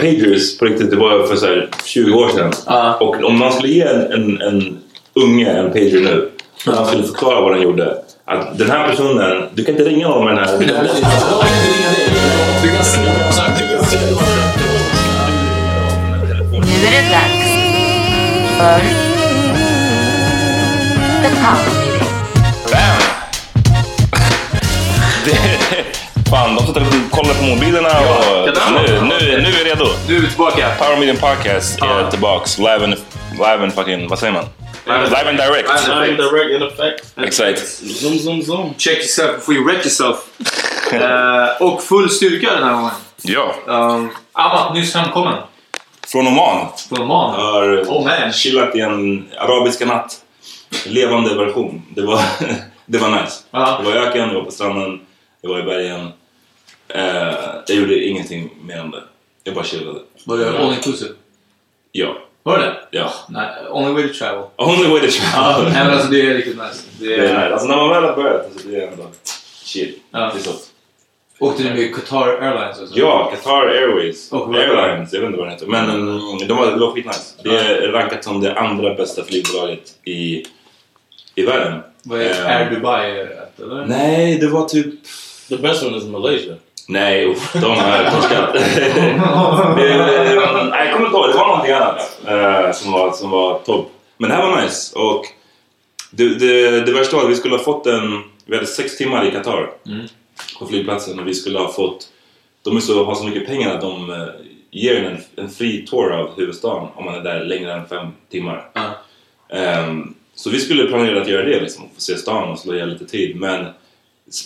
Pagers på riktigt, det var för så här 20 år sedan. Och om man skulle ge en, en, en unge en pager nu och han skulle förklara vad den gjorde. Att den här personen, du kan inte ringa honom med den här. Nu är det dags för The Power Meeting. Fan, de sitter och kollar på mobilerna och nu, nu, nu är vi redo. Nu är vi tillbaka. Power Meeting Podcast är tillbaks. Live and, live and fucking, vad säger man? Live and direct. Live direct in effect. Exakt. Zoom, zoom, zoom. Check yourself before you wreck yourself. Eh, och full styrka den här gången. Ja, Um, Amat, nyss hemkommen. från Oman. Från Oman. Har Oh man. chillat i en arabiska natt. Levande version. Det var, det var nice. Ja. Det var öken, jag var på stranden, jag var i bergen. Eh, jag gjorde ingenting mer än det. Jag bara chillade. Var det all inclusive? Ja. Var det Ja. Nej, only way to travel. Only way to travel. nej, men alltså det är riktigt nice. Det Det är är, nice. Alltså när man väl har börjat, alltså, det är ändå chill. Ja. Det är så. Åkte ni med Qatar Airlines? Alltså? Ja, Qatar Airways. Och- Airlines, jag vet inte vad det heter. Men mm, de var, det var skitnice. Det är rankat som det andra bästa flygbolaget i, i världen. Vad är Eh, Air Dubai? Eller? Nej, det var typ... The best one is Malaysia. Nej, usch, de. Det- Nej, jag kommer inte ihåg. Det var någonting annat eh, som, var, som var topp. Men det här var nice. Och det, det, det värsta var att vi skulle ha fått en... Vi hade sex timmar i Qatar på flygplatsen och vi skulle ha fått... De är så, har så mycket pengar att de eh, ger en, en fri tour av huvudstaden om man är där längre än fem timmar. Ja. Ehm, så vi skulle planera att göra det, liksom, få se stan och slå ihjäl lite tid. Men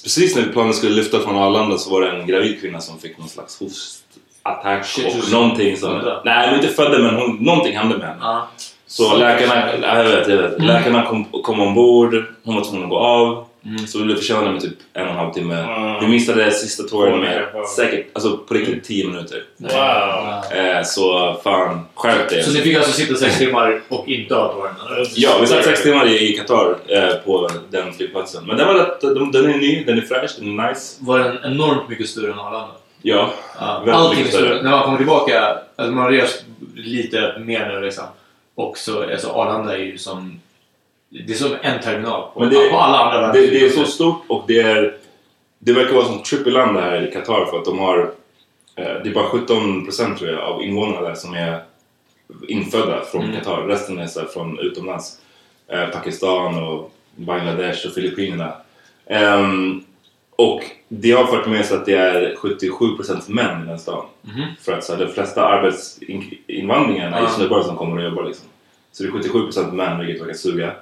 precis när planen skulle lyfta från Arlanda så var det en gravid kvinna som fick någon slags host, attack Shit, och någonting som... Födda? Nej, hon inte födda men hon, någonting hände med henne. Ja. Så läkarna, ja, jag vet, jag vet. Mm. läkarna kom, kom ombord, hon var tvungen att gå av. Mm. Så vi blev försenade med typ en och en halv timme. Vi missade sista touren med säkert, alltså på riktigt 10 minuter. Wow. Eh, så fan, skärp dig. Så ni fick alltså sitta sex timmar och inte ha tåren? Ja, vi satt sex timmar i, Qatar eh, på den flygplatsen. Men den, var rätt, den, den är ny, den är fräsch, den är nice. Var den enormt mycket större än Arlanda? Ja, Ja, väldigt allting är mycket större. större. När man kommer tillbaka, alltså man har rest lite mer nu liksom. Och så, alltså Arlanda är ju som... Det är som en terminal på, Men det, på alla andra det, det är så stort och det är... Det verkar vara som trippelland här i Qatar för att de har... Eh, det är bara 17% tror jag av invånarna där som är infödda från Mm. Qatar. Resten är så från utomlands. Eh, Pakistan och Bangladesh och Filippinerna. Ehm, och det har fört med sig att det är 77% män i den stan. Mhm. För att så här, de flesta arbetsinvandringen är ju Ja. snubbar som kommer och jobbar liksom. Så det är 77% män vilket verkar suga.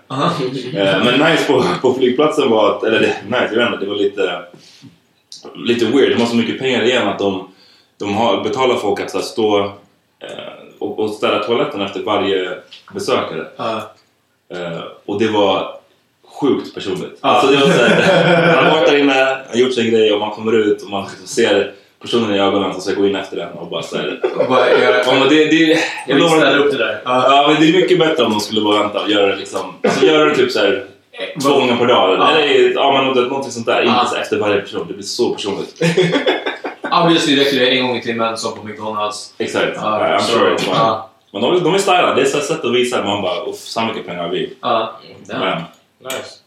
Eh, Men nice på, på flygplatsen var att, eller det, nice, jag vet inte, det var lite, lite weird. De har så mycket pengar igen att de, de har, betalar folk att så här, stå eh, och, och städa toaletten efter varje besökare. Eh, och det var sjukt personligt. Alltså det var så här, han har varit där inne, har gjort sin grej och man kommer ut och man liksom ser personen i ögonen som ska gå in efter den och bara såhär... Ja, men det, det, jag vill lovar ställa upp det där. Ja, men det är mycket bättre om de skulle bara vänta och göra det liksom... Alltså göra det typ såhär två gånger per dag. Ja. Eller ja, men något, någonting sånt där. Ja. Inte så efter varje person. Det blir så personligt. Obviously räcker det en gång i timmen som på McDonalds. Exakt. Ja, I'm sure ja. Men de, de är styla. Det är så ett sätt att visa att man bara uff, så mycket pengar har vi. Ja. Men, Nice.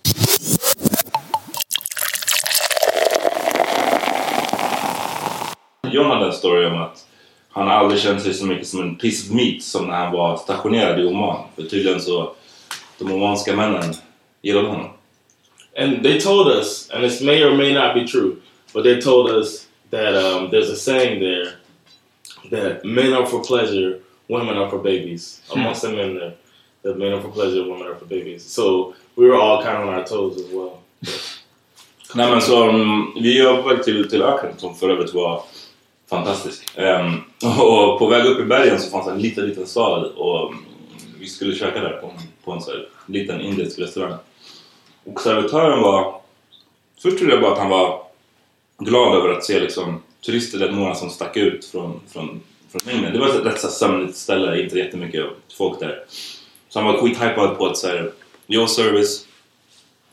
John hade en story om att han aldrig känt sig så mycket som en piece of meat som när han var stationerad i Oman. För tydligen så, de omanska männen gillade honom. And they told us, and this may or may not be true, but they told us that um, there's a saying there that men are for pleasure, women are for babies. Amongst the men there, that men are for pleasure, women are for babies. So we were all kind of on our toes as well. Nej men så, mm, vi väg till, till öknen som för övrigt var fantastisk. Um, och på väg upp i bergen så fanns en liten, liten sal och mm, vi skulle käka där på, en- på en så här, liten indisk restaurang. Och servitören var... Först trodde jag bara att han var glad över att se liksom, turister, eller några som stack ut från, från, från mängden. Det var ett rätt så sömnigt ställe, inte jättemycket folk där. Så han var skithypad på att säga, här, your service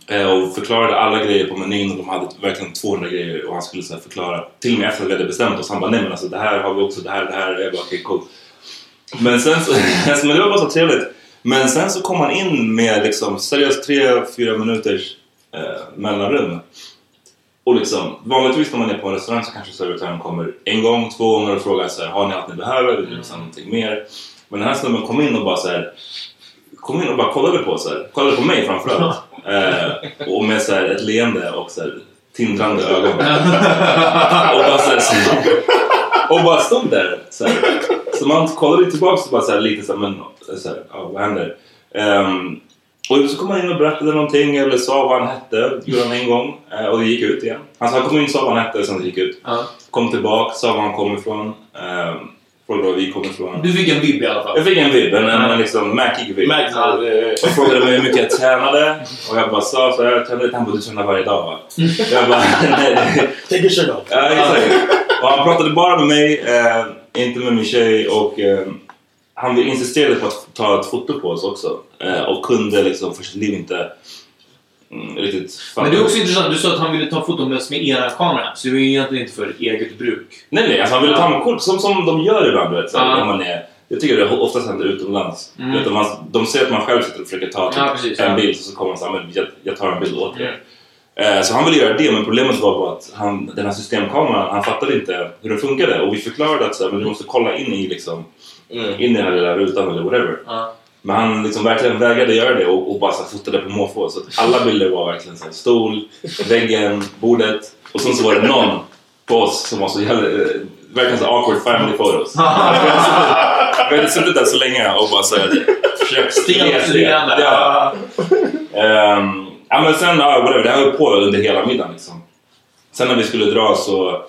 Eh, och förklarade alla grejer på menyn och de hade verkligen 200 grejer och han skulle så här förklara till och med efter att vi hade bestämt oss. Han bara nej men alltså det här har vi också, det här, det här. Jag bara okej cool. Men sen så, alltså, men det var bara så trevligt. Men sen så kom han in med liksom seriöst 3-4 minuters eh, mellanrum. Och liksom, vanligtvis när man är på en restaurang så kanske servitören kommer en gång, två gånger och frågar så här, har ni allt ni behöver? Vill ni liksom någonting mer? Men den här snubben kom in och bara så här, kom in och bara kollade på så här, kollade på mig framförallt. Eh, och med så här, ett leende och så här, tindrande ögon. och, bara, så här, så, och bara stod där. Så, här. så man kollade tillbaka och bara så här, lite så här, men så här, ja, vad händer? Ehm, och så kom han in och berättade någonting eller sa vad han hette. gjorde han en gång. Eh, och det gick ut igen. Alltså han kom in och sa vad han hette och sen gick ut. Ja. Kom tillbaka, sa var han kom ifrån. Um, frågade var vi kom ifrån. Du fick en vibb i alla fall. Jag fick en vibb, en, en, en liksom mackig vibb. Och frågade mig hur mycket jag tränade. Och jag bara sa så här, jag tränade. Han du tränar varje dag va? Jag bara, nej. Take your shirt off. Ja, exakt. Och han pratade bara med mig, eh, inte med min tjej. Och eh, han insisterade på att ta ett foto på oss också. Eh, och kunde liksom för sitt liv inte mm, riktigt. Men det är också intressant, du sa att han ville ta foton med era kamera. Så det var ju egentligen inte för eget bruk. Nej, nej, alltså han ville ta kort som, som de gör ibland. Du vet, så här, när man är, jag tycker det oftast händer utomlands. Mm. Vet, man, de ser att man själv sitter och försöker ta typ, Ja, precis, en ja. bild så kommer man säga men jag, jag tar en bild åt er. Eh, Så han ville göra det, men problemet var bara att han, den här systemkameran, han fattade inte hur den funkade. Och vi förklarade att så här, men du måste kolla in i, liksom, in i den här lilla rutan eller whatever. Ja. Men han liksom verkligen vägrade göra det och, och bara så fotade på måfå. Så att alla bilder var verkligen så här, stol, väggen, bordet. Och sen så var det någon på oss som var så jävla... eh, Verkligen så awkward family photos. Vi hade suttit där så länge och bara så här, försökt leende. Ja. Ehm, ja men sen, ja, whatever, det här höll på under hela middagen liksom. Sen när vi skulle dra så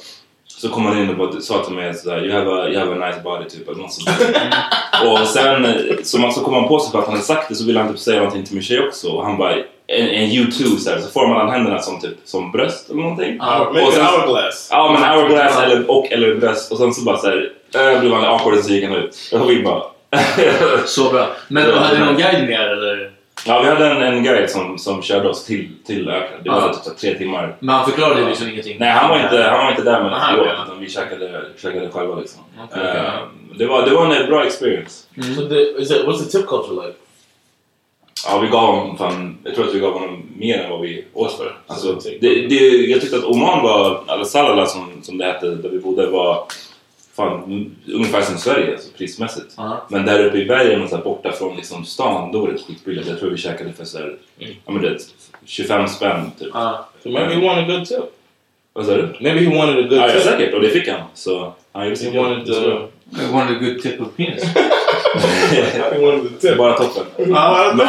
Så kom han in och bara sa till mig sådär you have a, you have a nice body typ eller något sånt. Och sen så, man, så kom han på sig för att han hade sagt det så ville han typ säga någonting till min tjej också och han bara en, en U2 så, här, så formade han händerna som typ som bröst eller någonting. Maybe Och sen- hourglass. Ja men hourglass eller, och eller bröst och sen så bara såhär äh, blev han awkward och så gick han ut. Och vi bara Så bra. Men då hade ni någon guide med er eller? Ja vi hade en, en guide som, som körde oss till, till öknen. Det var Ah. typ tre timmar. Men han förklarade liksom ingenting? Nej han var inte, han var inte där med Aha, oss okej. utan vi käkade, käkade själva liksom. Okej, okej. Eh, det, var, det var en bra experience. So the, is it, what's the tip culture like? Ja, vi gav honom fan, jag tror att vi gav honom mer än vad vi åt för. Alltså, Så- det, det, jag tyckte att Oman var, eller Salala som, som det hette, där vi bodde var fan, ungefär som Sverige alltså, prismässigt. Ja. Men där uppe i bergen och så här, borta från liksom, stan, då var det skitbilligt. Jag tror vi käkade för så här, ja, men det, 25 spänn typ. Ja. So maybe he wanted a good tip. Vad sa du? Maybe he wanted a good Ja, ja, tip. säkert. Och det fick han. Så han gjorde He sitt wanted jobb. I wanted a good tip of penis. he wanted the tip. Bara toppen. Ah, Men,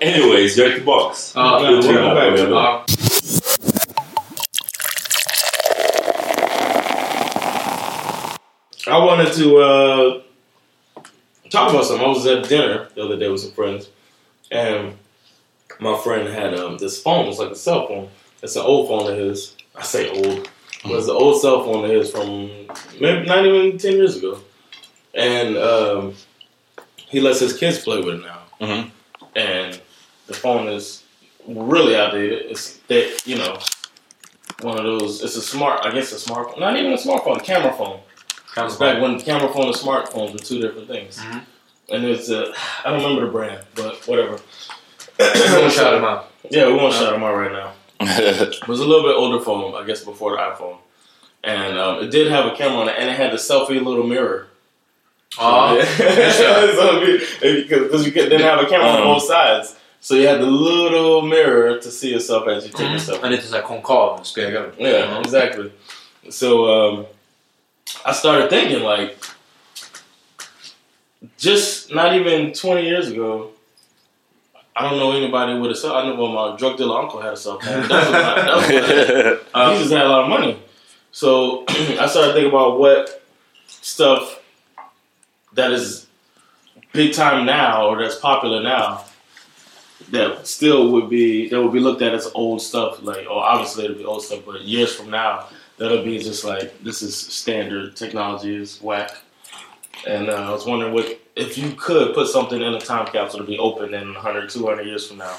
anyways, jag är tillbaks. Ja, I wanted to uh, talk about something. I was at dinner the other day with some friends, and my friend had um, this phone. It's like a cell phone. It's an old phone of his. I say old, but it's an old cell phone of his from maybe not even ten years ago. And um, he lets his kids play with it now. Mhm. And the phone is really outdated. It's that you know one of those. It's a smart. I guess a smartphone. Not even a smartphone. A camera phone. It's back when camera phone and smartphones were two different things. And it's a, I don't remember the brand, but whatever. Don't shout him out. Yeah, we won't shout them out right now. It was a little bit older phone, I guess, before the iPhone, and um, it did have a camera on it, and it had the selfie little mirror. Ja. because you could, didn't have a camera on both sides, so you had the little mirror to see yourself as you take yourself. En liten sån här konkav spegel. Yeah, exactly. So um, I started thinking like, just not even twenty years ago. I don't know anybody with a cell. I know well, my drug dealer uncle had a cell phone. That was about- that was about it. Uh, he just had a lot of money. So I started thinking about what stuff that is big time now or that's popular now that still would be that would be looked at as old stuff. Like, oh, obviously it'll be old stuff, but years from now, that'll be just like this is standard technology is whack. And uh, I was wondering what if you could put something in a time capsule to be open in 100, 200 years from now.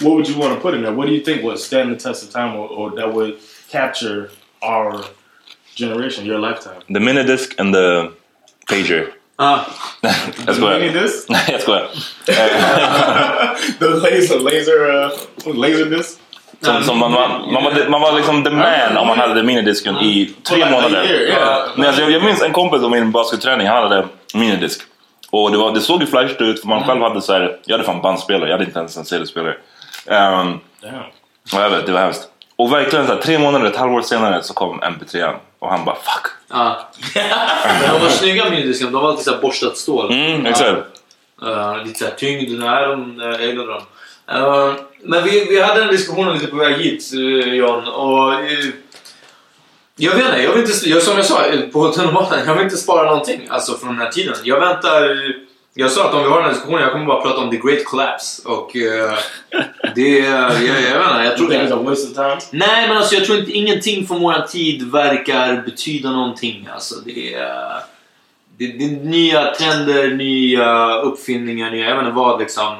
What would you want to put in there? What do you think would stand the test of time, or, or that would capture our generation, your lifetime? The minidisc and the pager. Ah, jag skojar. Minidisc? Nej, jag skojar. the laser, laser, uh, laser disc. Som, som man, man, man, var, man var liksom the man om man hade the minidisken i tre månader. Men alltså, jag, jag minns en kompis om min basketträning, han hade minidisk. Och det, var, det såg ju flashigt ut för man själv hade så här, jag hade fan bandspelare, jag hade inte ens en CD-spelare. Um, och jag vet, det var hemskt. Och verkligen så här, tre månader, ett halvår senare så kom MP3 och han bara fuck. ja. Men de var snygga minidiskarna. De var alltid så här borstat stål. Mm, exakt. Uh, lite såhär tyngd. Nej, de, uh, jag gillade dem. Uh, men vi, vi hade en diskussion lite på väg hit, uh, John. Och, uh, jag vet inte, jag vill inte, jag, som jag sa eh, på tunnelbanan, jag vill inte spara någonting alltså, från den här tiden. Jag väntar... Jag sa att om vi har den här diskussionen, jag kommer bara prata om the great collapse. Och uh, det... Jag, jag vet inte, jag tror think it's a waste of time? Nej, men alltså jag tror inte ingenting från våran tid verkar betyda någonting. Alltså, det, är, det, det är nya trender, nya uppfinningar, nya, jag vet inte vad liksom.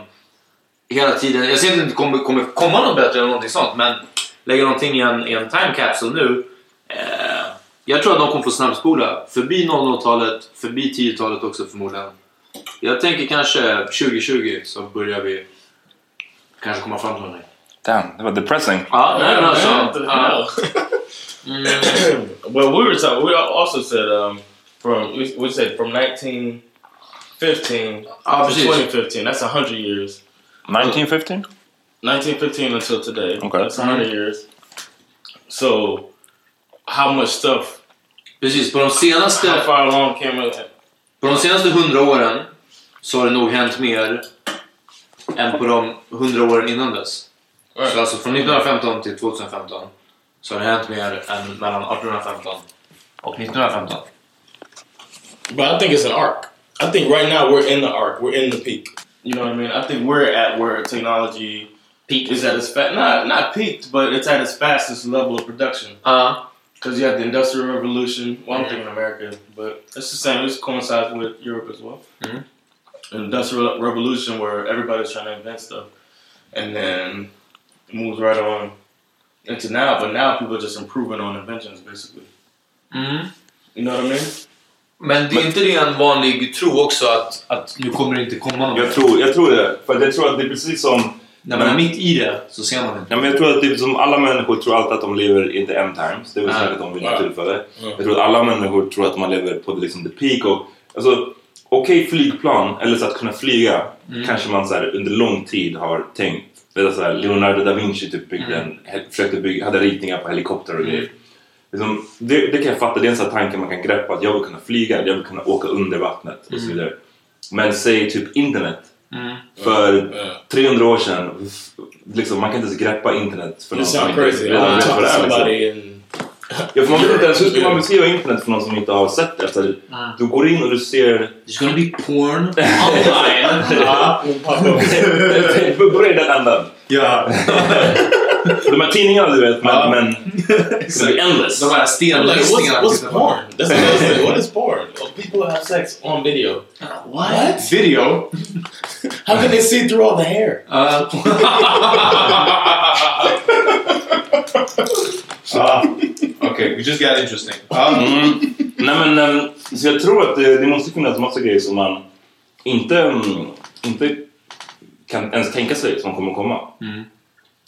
Hela tiden. Jag ser inte att det kommer, kommer komma något bättre eller någonting sånt, men lägga någonting i en, i en time capsule nu. Eh, jag tror att de kommer få snabbspola förbi 00-talet, förbi 10-talet också förmodligen. Jag tänker kanske 2020 så börjar vi kanske komma fram till någonting. Damn, det var depressing. Ja, nej men alltså. Hell? well, we were talking. We also said um, from we, we said from 1915 Ja, to precis. 2015. That's hundred years. 1915? 1915 until today. Okay. That's hundred years. So, how much stuff? Precis, på de How senaste, far along can we? på de senaste hundra åren så har det nog hänt mer än på de hundra åren innan dess. Så Right. alltså från 1915 till 2015 så har det hänt mer än mellan 1815 och 1915. But I think it's an arc. I think right now we're in the arc. We're in the peak. You know what I mean? I think we're at where technology peaked. is at its fast. Not not peaked, but it's at its fastest level of production. Uh, Because you have the Industrial Revolution. Well, I'm thinking America, but it's the same. It coincides with Europe as well. Mhm. Industrial Revolution, where everybody's trying to invent stuff, and then it moves right on into now. But now people are just improving on inventions, basically. mm. You know what I mean? Men det är inte det en vanlig tro också att, att nu kommer det inte komma någon Jag tror, jag tror det. För jag tror att det är precis som... När man är mitt i det så ser man inte. Ja, men jag tror att det är som alla människor tror alltid att de lever in the end times. Det är väl Ja. säkert de vid Ja. något tillfälle. Ja. Jag tror att alla människor tror att man lever på liksom the peak. Och, alltså, Okej flygplan, eller så att kunna flyga, Mm. kanske man så här, under lång tid har tänkt. Vet du, så här, Leonardo da Vinci typ byggde Mm. en, försökte bygga, hade ritningar på helikoptrar och grejer. Liksom, det, det kan jag fatta, det är en sån här tanke man kan greppa. Att jag vill kunna flyga, jag vill kunna åka under vattnet och så vidare. Men säg typ internet. Mm. För Ja. 300 år sedan, liksom, man kan inte ens greppa internet för någon som inte crazy. redan vet vad det är. Liksom. and Ja, för man vet inte ens hur ska man beskriva internet för någon som inte har sett det. Alltså, du går in och du ser... There's gonna be porn online. ja. Börja i den änden. ja. De här tidningarna du vet, men... Men det blir endless. De här I'm like, what's, what's porn? That's thing. What is porn? Oh, people have sex on video. What? Video? How can they see through all the hair? Uh, okay, we just got interesting. Mm. Nej men, ehm, så jag tror att det, det måste finnas massa grejer som man inte, mm, inte kan ens tänka sig som kommer komma.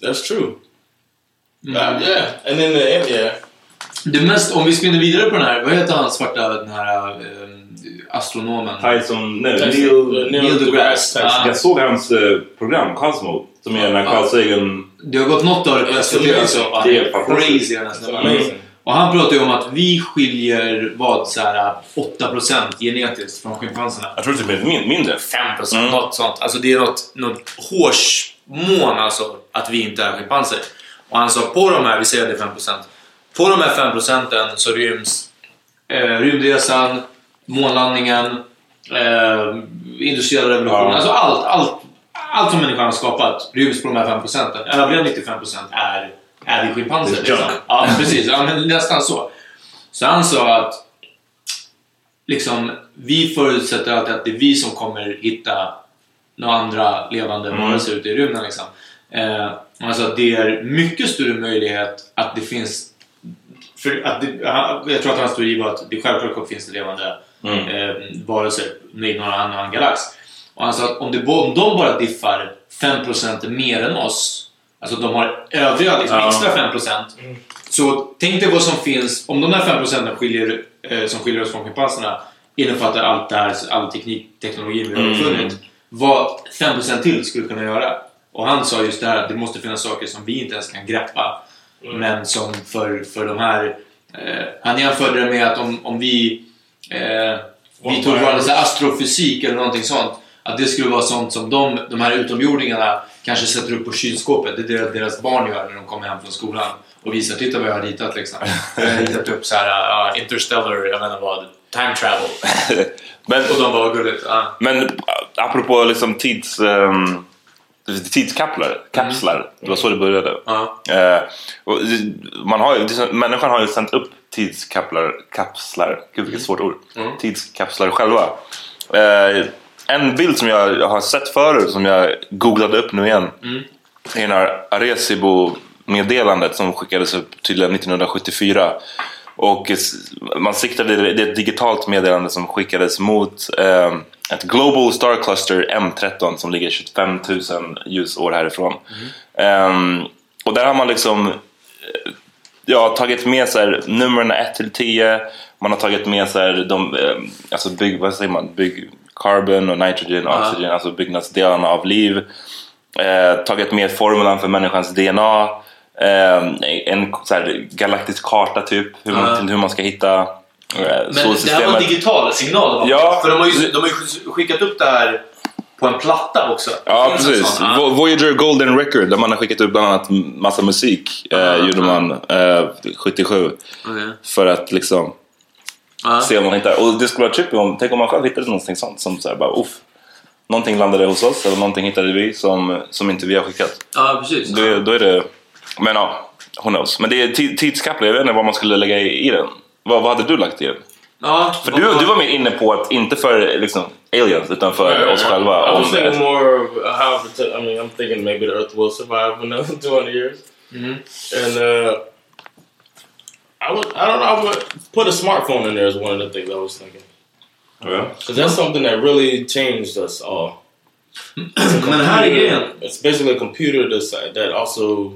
That's true. Uh, yeah. And then the end, yeah. Det mest, om vi spinner vidare på den här, vad heter han svarta, den här eh, astronomen? Tyson, nej, Tyson. Neil, Neil deGrasse. Tyson. Ah. Jag såg hans eh, program Cosmo, som är när Carl Sagan... Det har gått något av det på SVT alltså. Det är fantastiskt. Crazy den här snubben. amazing. Och han pratar ju om att vi skiljer vad så här 8% genetiskt från schimpanserna. Jag tror typ det är min, mindre. 5% Mm. något sånt. Alltså det är något, något hårsmån alltså att vi inte är schimpanser. Och han sa på de här, vi säger att det är 5%. På de här 5% så ryms eh, rymdresan, månlandningen, eh, industriella revolutionen. Ja. Alltså allt, allt, allt som människan har skapat ryms på de här 5%. Övriga 95% är, är vi schimpanser. Liksom. Ja, precis. Ja, men nästan så. Så han sa att liksom, vi förutsätter alltid att det är vi som kommer hitta några andra levande Mm. varelser ute i rymden. Liksom. Eh, alltså att det är mycket större möjlighet att det finns... För att det, jag tror att hans teori var att det självklart finns det levande Mm. eh, varelser i någon annan galax. Och han sa att om, det, om de bara diffar 5% mer än oss, alltså de har övriga liksom, Ja. extra 5%, så tänk dig vad som finns, om de där 5% skiljer, eh, som skiljer oss från schimpanserna innefattar allt det här, all teknik, teknologi vi har Mm. uppfunnit. Vad 5% till skulle kunna göra. Och han sa just det här att det måste finnas saker som vi inte ens kan greppa. Men som för, för de här... Eh, han jämförde det med att om, om vi, eh, vi tog vår så astrofysik eller någonting sånt. Att det skulle vara sånt som de, de här utomjordingarna kanske sätter upp på kylskåpet. Det är det deras barn gör när de kommer hem från skolan. Och visar, titta vad jag har ritat liksom. Jag har ritat upp så här, uh, interstellar, jag inte vad, time travel. Men, Och de var gulligt. ja. men äh, apropå liksom tids... Um, tidskapslar, kapslar. Det var så det började. Ja. Eh, och det- man har ju, människan har ju sänt upp tidskapslar, kapslar, gud vilket svårt ord, tidskapslar själva. Eh, en bild som jag har sett förut som jag googlade upp nu igen är den här Arecibo-meddelandet som skickades upp tydligen 1974. Och man siktade, det är ett digitalt meddelande som skickades mot eh, ett Global Star Cluster M13 som ligger 25 000 ljusår härifrån. Ehm, och där har man liksom eh, ja, tagit med så här, numren 1 till 10. Man har tagit med så här, de, eh, alltså bygg, vad säger man, bygg, carbon och nitrogen, Ja. oxygen, alltså byggnadsdelarna av liv. Eh, tagit med formulan för människans DNA. Eh, en så här, galaktisk karta typ, hur man, till hur man ska hitta eh, Men det här var digitala signaler? Ja. För de har, ju, de har ju skickat upp det här på en platta också. Ja, precis. Voyager Golden Record där man har skickat ut bland annat massa musik. Eh, gjorde man eh, 77. Okej. För att liksom Ja. se om man hittar. Och det skulle vara trippy om, tänk om man själv hittade någonting sånt som så här bara uff. Någonting landade hos oss eller någonting hittade vi som, som inte vi har skickat. Ja, precis. Då, är- då är det, men ja, who knows. Men det är ti- tidskapslar, jag vet inte vad man skulle lägga i, i den. Vad, vad hade du lagt i den? Ja, För du, du var mer inne på att, inte för liksom, aliens, utan för oss själva. I Om, was thinking more of how. to- I mean, I'm thinking maybe the Earth will survive another 200 years. And uh, I would, I don't know, I would put a smartphone in there as one of the things I was thinking. Ja. Because that's something that really changed us all. Men här är grejen. It's basically a computer that also,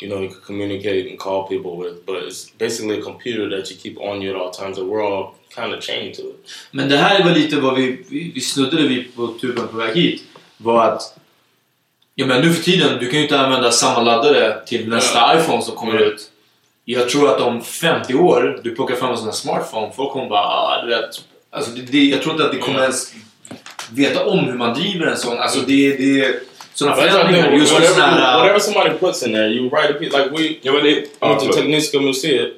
you know, you can communicate and call people with, but it's basically a computer that you keep on you at all times, and we're all kind of chained to it. Men det här är väl lite vad vi, vi, vi snuddade vid på tuben på väg hit. Var att Ja men nu för tiden, du kan ju inte använda samma laddare till nästa iPhone som kommer ut. Jag tror att om 50 år, du plockar fram en sån här smartphone, folk kommer bara ah, du vet. Alltså det, det, jag tror inte att det kommer ens veta om hur man driver en sån. Alltså det, det är såna That's what I förändringar. think. Just med Whatever, såna här... whatever somebody puts in there, you write a piece. Like we Ja, men det, went ja, to förlåt. Techniska Museet.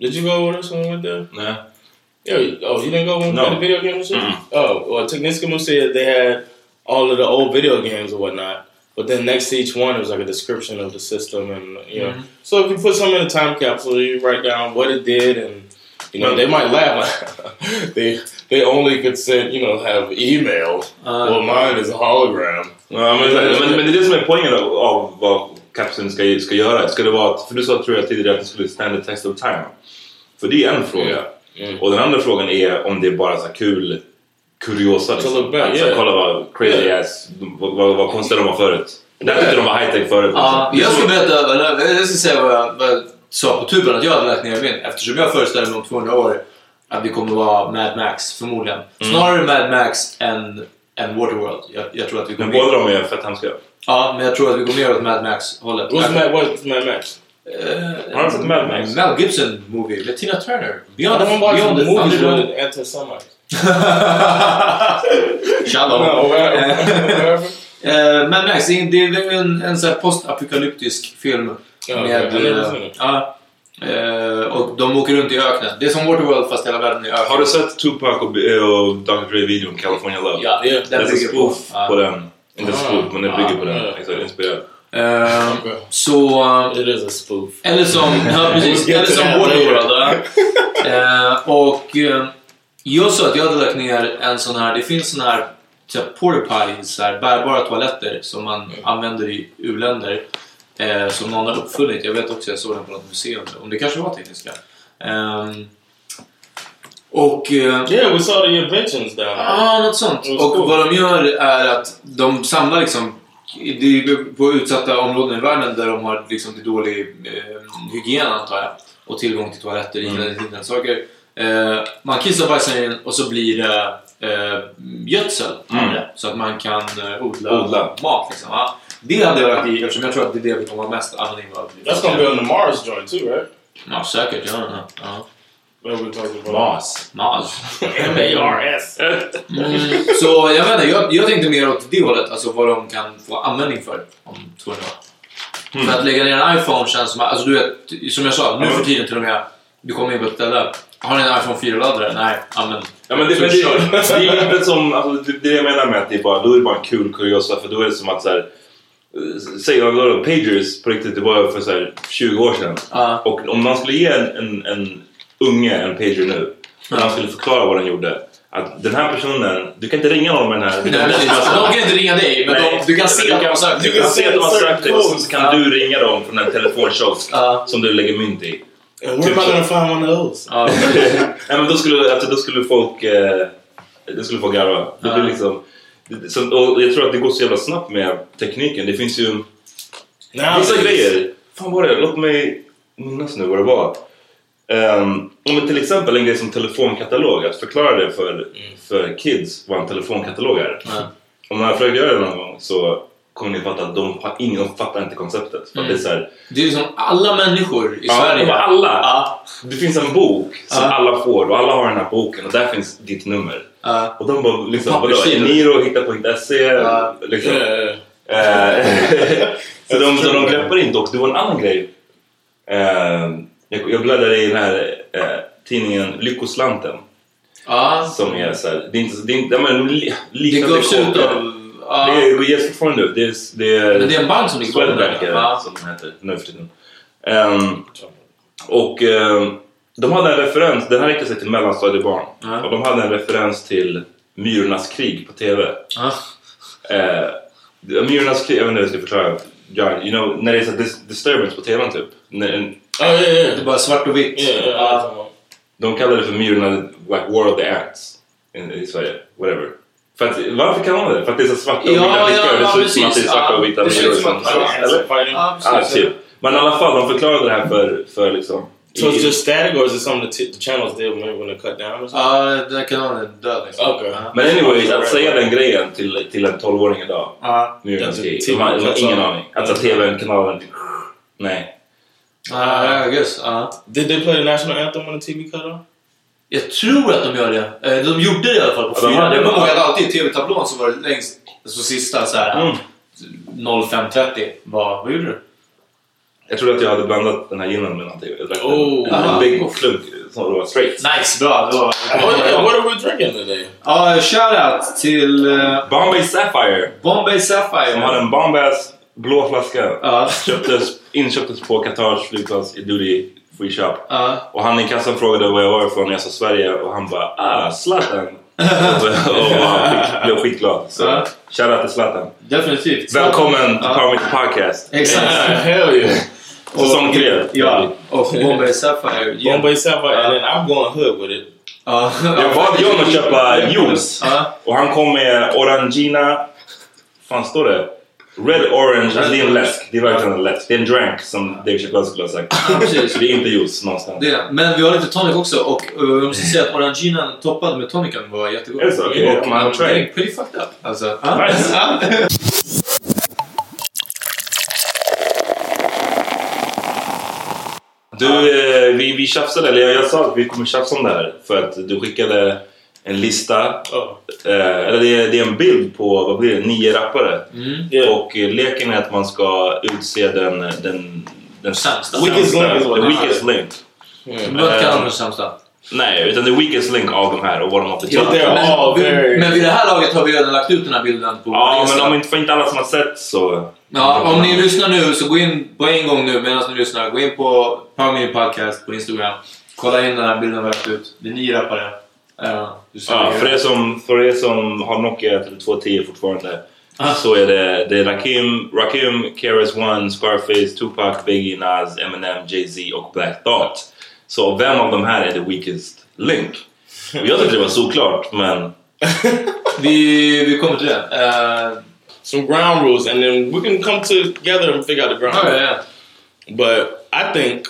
Did you go with us when we went there? Nej. Yeah. you- Oh, you didn't go when we No. went to video game museum? Oh, well, Techniska Museet, they had all of the old video games and whatnot. But then next to each one, it was like a description of the system, and you know. So if you put something in a time capsule, you write down what it did, and you know they might laugh. they they only could send, you know, have email. well, mine is a hologram. Ja, men, men, men det är det som är poängen av, av vad kapseln ska, ska göra. Ska det vara, för du sa tror jag tidigare att det skulle stand the test of time. För det är en fråga. Mm. Och den andra frågan är om det är bara så kul kuriosa. To look back, Alltså, yeah. Kolla vad crazy Yeah. ass, vad, konstiga de var förut. Där tyckte de var high tech förut. Ja, liksom. jag ska berätta, jag ska säga vad jag, vad jag sa på tuben att jag hade lagt ner min. Eftersom jag föreställer mig om 200 år att vi kommer vara Mad Max, förmodligen. Snarare Mad Max än, än Waterworld. Jag, jag tror att vi Men kommer... båda de är fett hemska. Ja, men jag tror att vi går mer åt Mad Max-hållet. Mad, what's Mad Max? Eh, Har du sett Mad Max? Mel Gibson movie med Tina Turner. Beyond, watch Beyond the the movies with anti-Semites. Shalom. No. Eh, Mad Max, det är, det är en, en här postapokalyptisk film. Ja, med. Jag har eh, den. eh, och de åker runt i öknen. Det är som Waterworld fast hela världen är öken. Har du sett Tupac och, och Dr. Dre-videon California Love? Ja, Yeah, den Det är spoof Ja. på den. Inte Ah. spoof, men det bygger på den. Ah. Exakt, inspirerad. Eh, Okay. så... eh, It is a spoof. Eller som, ja, precis, eller som Waterworld. Eh, och eh, jag sa att jag hade lagt ner en sån här, det finns sån här så här porta här bärbara toaletter som man använder i u-länder. Eh, som någon har uppfunnit. Jag vet också, jag såg den på något museum. Om det kanske var tekniska. Ehm, och... eh, Yeah, we saw the inventions down there. Ja, något sånt. Och vad de gör är att de samlar liksom på utsatta områden i världen där de har liksom till dålig eh, hygien antar jag. Och tillgång till toaletter, Mm. liknande saker. Eh, man kissar och bajsar in och så blir det eh, gödsel Mm. Så att man kan eh, odla, Odla. mat. Liksom. Ja, det hade jag lagt i eftersom jag tror att det är det vi kommer ha mest användning av. That's gonna be on the Mars joint too, right? Ja, säkert. Ja, ja. Mas. Mas. M-A-R-S. Mm, så jag vet inte, jag, jag tänkte mer åt det hållet, alltså vad de kan få användning för om 200 år. För att lägga ner en iPhone känns som, alltså du vet, som jag sa, nu för tiden till och med, du kommer in på ett ställe, har ni en iPhone 4-laddare? Nej, använd. Ja, men det, men det, det är inte som, alltså, det, det jag menar med att det är bara, då är det bara en kul kuriosa för då är det som att så här, eh, Säg vadå, Pagers på riktigt, det var för så här, 20 år sedan. Ja. Och om man skulle ge en, en, en unge en pager nu, och han skulle förklara vad den gjorde. Att den här personen, du kan inte ringa någon med den här. Nej. De kan inte ringa dig, men de, du kan se att de har sökt. du kan se att de har sökt dig och så, kan Ja. du ringa dem från en telefonkiosk Ja. som du lägger mynt i. Am I gonna find one of those? Ja. Nej, men då skulle, alltså, då skulle folk eh, då skulle folk garva. Det blir liksom, så, och jag tror att det går så jävla snabbt med tekniken. Det finns ju Nowadays. vissa grejer. Fan var det? Låt mig minnas nu vad det var. Um, men till exempel en grej som telefonkatalog. Att förklara det för, för kids vad en telefonkatalog är. Ja. Om man har försökt göra det någon gång så kommer ni fatta att de, har ingen, de fattar inte konceptet. Mm. det är så här, Det är liksom alla människor i Ja, Sverige. de alla. Ja. Det finns en bok som Ja. alla får och alla har den här boken och där finns ditt nummer. Ja. Och de bara liksom, vadå. Eniro, hitta.se. Ja. Liksom. Yeah. Eh, så de, så de greppar inte och det var en annan grej. Eh, jag, jag bläddrade i den här eh, tidningen Lyckoslanten. Som är såhär, det är inte, det är inte, ja, men li, Det liknande gavs ut av... Det ges fortfarande ut. Det är, det är, det är en bank som ligger bakom Swedbank det, ja. som den heter nu för tiden. Ehm, och ehm, de hade en referens, den här riktar sig till mellanstadiebarn. Ja. Och de hade en referens till Myrornas krig på TV. Ja. Eh, Myrornas krig, jag vet inte hur jag ska förklara. John, you know, när det är så dis- disturbance på TVn typ. När, Oh yeah, yeah. Det är bara svart och vitt. Yeah, yeah, Ja. de kallar det för Myrorna, like War of the Ants i, i Sverige. Whatever. För att, varför kallar man det? För att det är så svarta och Ja, vita ja, prickar. ja, det ser ut som att det är svarta Ja, och vita myror. Ja, Ah, precis. typ. Men i alla fall, de förklarade det här för, för liksom... So it's just static, or is it something the, t- the channels did when, when they cut down or something? Ja, den här kanalen är död liksom. Okej. Ja. Men anyway, att säga den grejen till, till en 12-åring idag. Ja. Myrornas Ja, krig. TV De har ingen aning. Alltså TV-kanalen... Nej. Ja, I guess. Ja. Did they play the national anthem when the TV cut off? Jag tror att de gör det. Eh, De gjorde det i alla fall på fyran. Jag kommer ihåg att alltid i tv-tablån så var det längst, så sista så här Mm. 05.30 var, vad gjorde du? Jag trodde att jag hade blandat den här ginen med någonting. Jag drack Oh. en, Aha. en big klunk som var straight. Nice, bra. Var, What, are we drinking today? Ja, shoutout till uh, Bombay Sapphire. Bombay Sapphire. Som hade en Bombass blå flaska. Ja. Köptes, inköptes på Qatars flygplats i Duty Free Shop. Ja. Och han i kassan frågade var jag var ifrån när jag sa Sverige och han bara ah, Zlatan. och blev skitglad. Så Ja. shoutout till Zlatan. Definitivt. Välkommen till Ja. Power Podcast. Exakt. Hell yeah. Säsong tre. Ja, och Bombay Sapphire. Ja. Bombay Sapphire, and then I'm going hood with it. Ja. Jag bad John att köpa juice. Ja. Och han kom med Orangina... fan står det? Red Orange. Alltså det är en läsk. Det är verkligen en läsk. Det är en drank som Dave Chappelle skulle ha sagt. Så det är inte juice någonstans. Det, men vi har lite tonic också och uh, jag måste säga att oranginan toppad med tonicen var jättegod. Är det så? Okej, och, man är pretty fucked up. Alltså. Nice. Du, eh, vi, vi tjafsade, eller jag, jag sa att vi kommer tjafsa om det här. För att du skickade en lista. Oh. Eh, eller det är, det är en bild på, vad blir det, nio rappare. Mm. Yeah. Och eh, leken är att man ska utse den... den den Sämsta. Weakest link the weakest link. Du inte kalla dem för sämsta. Nej, utan the weakest link av de här och vad de har för all Men, very... men vid det här laget har vi redan lagt ut den här bilden på Ja, men om inte, för inte alla som har sett så... Ja, om ni lyssnar nu så gå in på en gång nu medan ni lyssnar. Gå in på Power Media Podcast på Instagram. Kolla in den här bilden vi lagt ut. Det är nio rappare. Uh, Ja, för, er som, för er som har Nokia 3210 fortfarande Ah. så är det, det är Rakim, Rakim, KRS One, Scarface, Tupac, Biggie, Nas, Eminem, Jay-Z och Black Thought. Så vem av de här är the weakest link? Jag tyckte det var såklart, men vi, vi kommer till det. Uh, Some ground rules, and then we can come together and figure out the ground ja, ja. But I think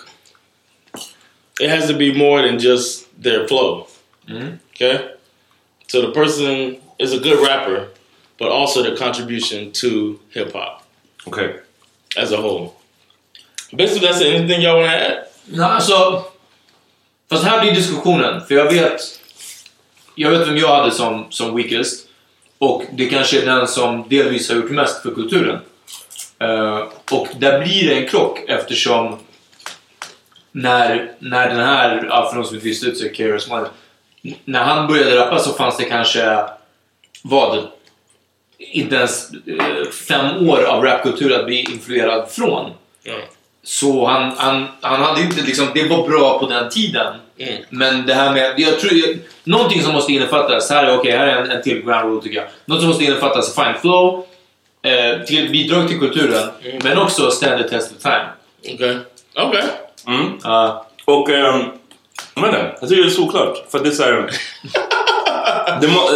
it has to be more than just their flow. Mhm. Okay? So the person is a good rapper, but also their contribution to hip hop Okay, as a whole. Basically, that's it. Anything y'all want to add? Nej, alltså... Fast här blir diskussionen. För jag vet... Jag vet vem jag hade som, som weakest. Och det kanske är den som delvis har gjort mest för kulturen. Eh, och där blir det en krock eftersom när, när den här, ja, för de som inte visste ut sig, KRS One, när han började rappa så fanns det kanske, vad? Inte ens eh, fem år av rapkultur att bli influerad från. Mm. Så han, han, han hade inte liksom, det var bra på den tiden. Mm. Men det här med, jag tror, jag, någonting som måste innefattas, här är okej, här är en, en till ground rule tycker jag. Något som måste innefattas, fine flow, eh, till, bidrag till kulturen, men också standard test of time. Okay. Okay. Mm. Ja. Och... Um, jag vet inte, jag tycker det är såklart. För det är såhär...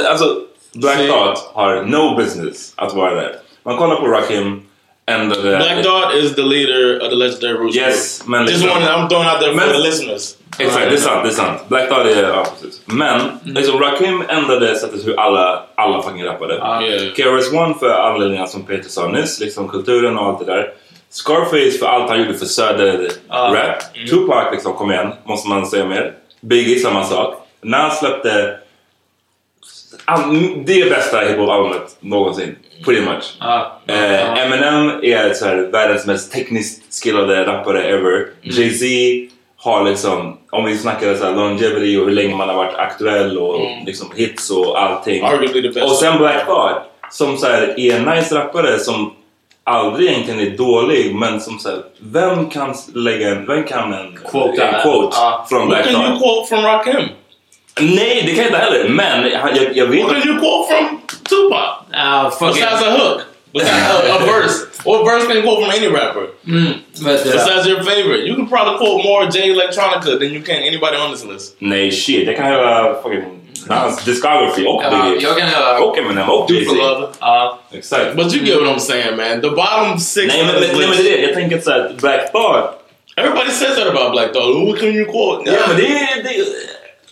alltså, Black Thought har no business att vara där. Man kollar på Rakim. Ändrade... Black Dot is the leader of the legendary Roots Yes, men Just wanted, I'm throwing out there for Men- the listeners. Exakt, det är sant. Det är sant. Black Dot är... Ja, precis. Men liksom, Rakim ändrade sättet hur alla, alla fucking rappade. Yeah. KRS-One för anledningar som Peter sa nyss, liksom kulturen och allt det där. Scarface för allt han gjorde för söder-rap. Tupac, liksom, kom igen, måste man säga mer. Biggie, samma sak. När han släppte all- det bästa hiphop-albumet någonsin, pretty much. Ja. Eh, Eminem är så här, världens mest tekniskt skillade rappare ever. Jay-Z har liksom, om vi snackar så här longevity och hur länge man har varit aktuell och liksom hits och allting. Arguably the best. Och sen Black Thought som så här, är en nice rappare som aldrig egentligen är dålig men som så här, vem kan lägga en, vem kan en Quote en quote Ja. från What Black can you Thought? quote from Rakim? Nej, det kan jag inte heller. Men han- jag, jag vet What can you quote from Tupac? Ah, fuck Besides it. a hook. Besides a, a verse. What verse can you quote from any rapper? Mm, vet du. Besides your favorite. You can probably quote more Jay Electronica than you can anybody on this list. Nej, shit. Jag kan göra fucking hans discography och Ja, Biggie. jag kan göra... Och Eminem och Do for Jay-Z. love. Ja. Exakt. But you get what I'm saying, man. The bottom six Nej, men, on men, this nej, men list. det är det. Jag tänker såhär, Black Thought. Everybody says that about Black Dog. What can you quote? Ja, men det är... Det,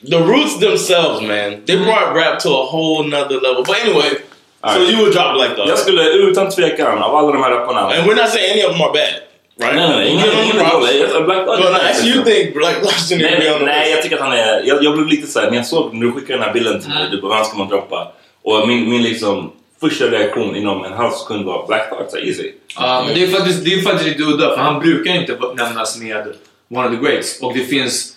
The roots themselves, man, they brought rap to a whole nother level. But anyway, so Alright. you would drop Black Dog. jag skulle utan tvekan, av alla de här rapparna... And we're not saying any of them are bad, right? Nej, nej, Ingen, ingen dålig. Black actually, you think Black shouldn't Nej, nej, nej, jag tycker att han är... Jag, jag blev lite såhär, när jag såg när du skickade den här bilden till mig, du bara, vem ska man droppa? Och min, min liksom första reaktion inom en halv sekund var Black Thought, så easy. Ja, men det är faktiskt, det är faktiskt lite udda för han brukar inte nämnas med One of the Greats. Och det finns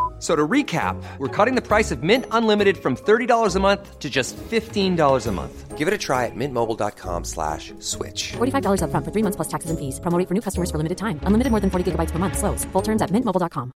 F- So to recap, we're cutting the price of Mint Unlimited from $30 a month to just $15 a month. Give it a try at mintmobile.com slash switch. $45 upfront for three months plus taxes and fees. Promo rate for new customers for limited time. Unlimited more than 40 gigabytes per month. Slows. Full terms at mintmobile.com.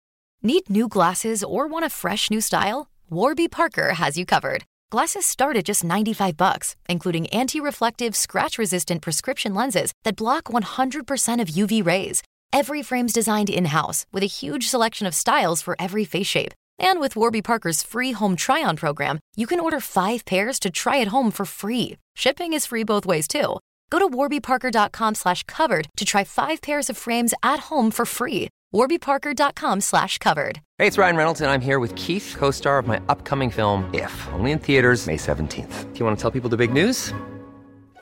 Need new glasses or want a fresh new style? Warby Parker has you covered. Glasses start at just 95 bucks, including anti-reflective, scratch-resistant prescription lenses that block 100% of UV rays. Every frame's designed in-house with a huge selection of styles for every face shape. And with Warby Parker's free home try-on program, you can order 5 pairs to try at home for free. Shipping is free both ways too. Go to warbyparker.com slash covered to try 5 pairs of frames at home for free. warbyparker.com slash covered. Hey, it's Ryan Reynolds, and I'm here with Keith, co star of my upcoming film, If, only in theaters, May 17th. Do you want to tell people the big news?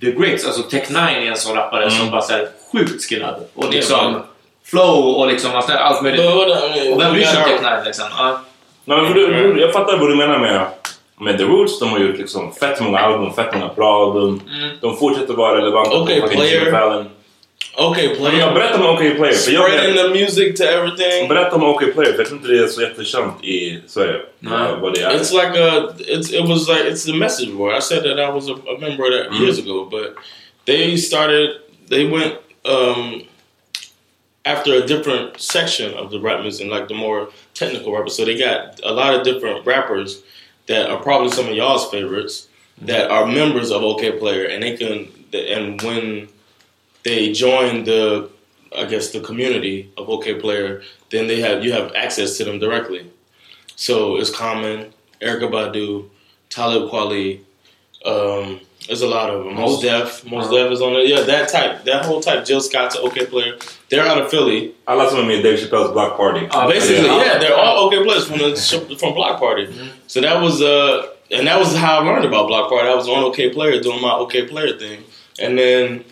the greats. Alltså Tech 9 är en sån rappare som bara är sjukt skillad. Och liksom Mm. flow och liksom alltså, allt möjligt. Mean, Och vem bryr sig om Tech 9 liksom? Ja. Nej, men för du, jag fattar vad du menar med, med The Roots. De har gjort liksom fett många album, fett många bra album. De fortsätter vara relevanta Okay, på fucking player. Fallon. Okay, player. jag berättar om OK Player. För jag Spreading vet, the music to everything. berätta om OK Player, för jag tror inte det är så jättekänt i Sverige. Nej. vad det är. It's like a, it's it was like it's the message board. I said that I was a, a member of that years ago, but they started. They went um, after a different section of the rap music, like the more technical rappers. So they got a lot of different rappers that are probably some of y'all's favorites that are members of OK Player, and they can. And when they join the, I guess the community of OK Player, then they have you have access to them directly. So it's Common, Erica Badu, Talib Kweli. Um, there's a lot of them. Most Def, Most Def is on it. Yeah, that type, that whole type. Jill Scott's an OK player. They're out of Philly. Alla som är med i Dave Chappelles Block Party. Basically, Ja. yeah, they're all OK players from the from Block Party. So that was uh, and that was how I learned about Block Party. I was on OK Player doing my OK Player thing, and then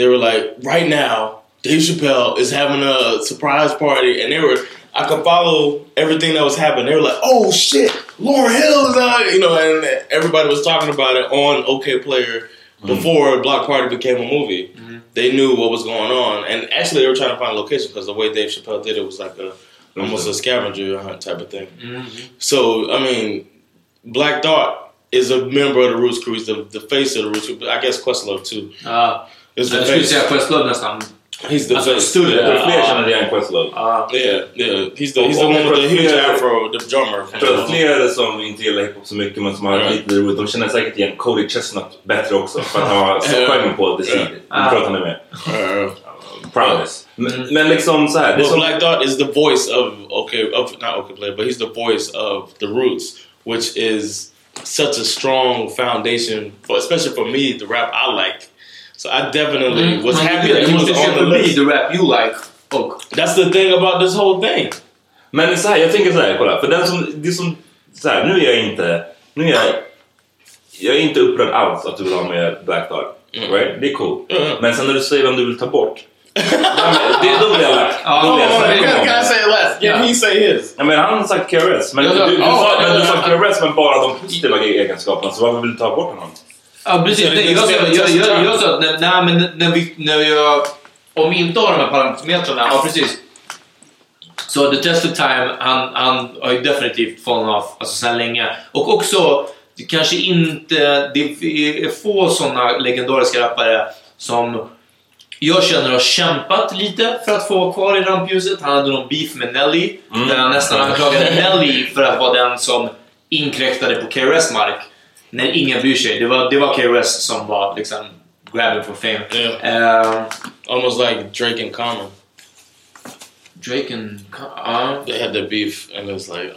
they were like, right now, Dave Chappelle is having a surprise party, and they were. I could follow everything that was happening. They were like, "Oh shit, Lauren Hill is on," you know, and everybody was talking about it on OK Player mm. before Block Party became a movie. Mm-hmm. They knew what was going on, and actually, they were trying to find a location because the way Dave Chappelle did it was like a almost a scavenger hunt type of thing. Mm-hmm. So, I mean, Black Thought is a member of the Roots crew. He's the, the face of the Roots crew. But I guess Questlove too. Ja. Is the Jag skulle face. säga Questlove nästan. He's the Alltså, face. större. Jag tror fler Ja. känner igen Questlove. Ja. Yeah, yeah. He's the he's the Och- one with the huge afro, the drummer. Jag tror att fler som inte gillar hiphop så mycket men som har Ja. lite roligt, de känner säkert igen Cody Chestnut bättre också. För att han har så Ja. sjöng på The Seed. Ja. Jag tror att med. Uh, Promise. Men, men liksom så här. Det är But som, Black Thought is the voice of okay, of not okay player, but he's the voice of the Roots, which is such a strong foundation for, especially for me, the rap I like. So I definitely was Men happy that he was on the list. the rap you like. Och That's the thing about this whole thing. men så här, jag tänker så här, kolla. För den som, det som, så här, nu är jag inte, nu är jag, jag är inte upprörd alls att du vill ha med Black Thought. Right? Det är cool. Mm. Men sen när du säger vem du vill ta bort. det, då blir jag lack. Ja, Då blir jag ja, så här, men- come on, Can I man. say it last? Can Yeah. he say his? Ja, men han har sagt KRS, men du, du, du, Ja, sa, men du sa. KRS men bara de positiva egenskaperna, så varför vill du ta bort honom? Ja precis, Så nej, jag, sa, jag, jag, time. jag sa att när, nej, men när vi, när jag, om vi inte har de här parametrarna, ja precis. Så The Test of Time, han, han har ju definitivt fallen off alltså sedan länge. Och också, det kanske inte, det är få sådana legendariska rappare som jag känner har kämpat lite för att få vara kvar i rampljuset. Han hade någon beef med Nelly, där han nästan anklagade Nelly för att vara den som inkräktade på KRS mark. När ingen bryr sig. Det var, det var KRS som var liksom grabbing for fame. Yeah. Eh, Almost like Drake and Common. Drake and... Ja. They had the beef, and it was like,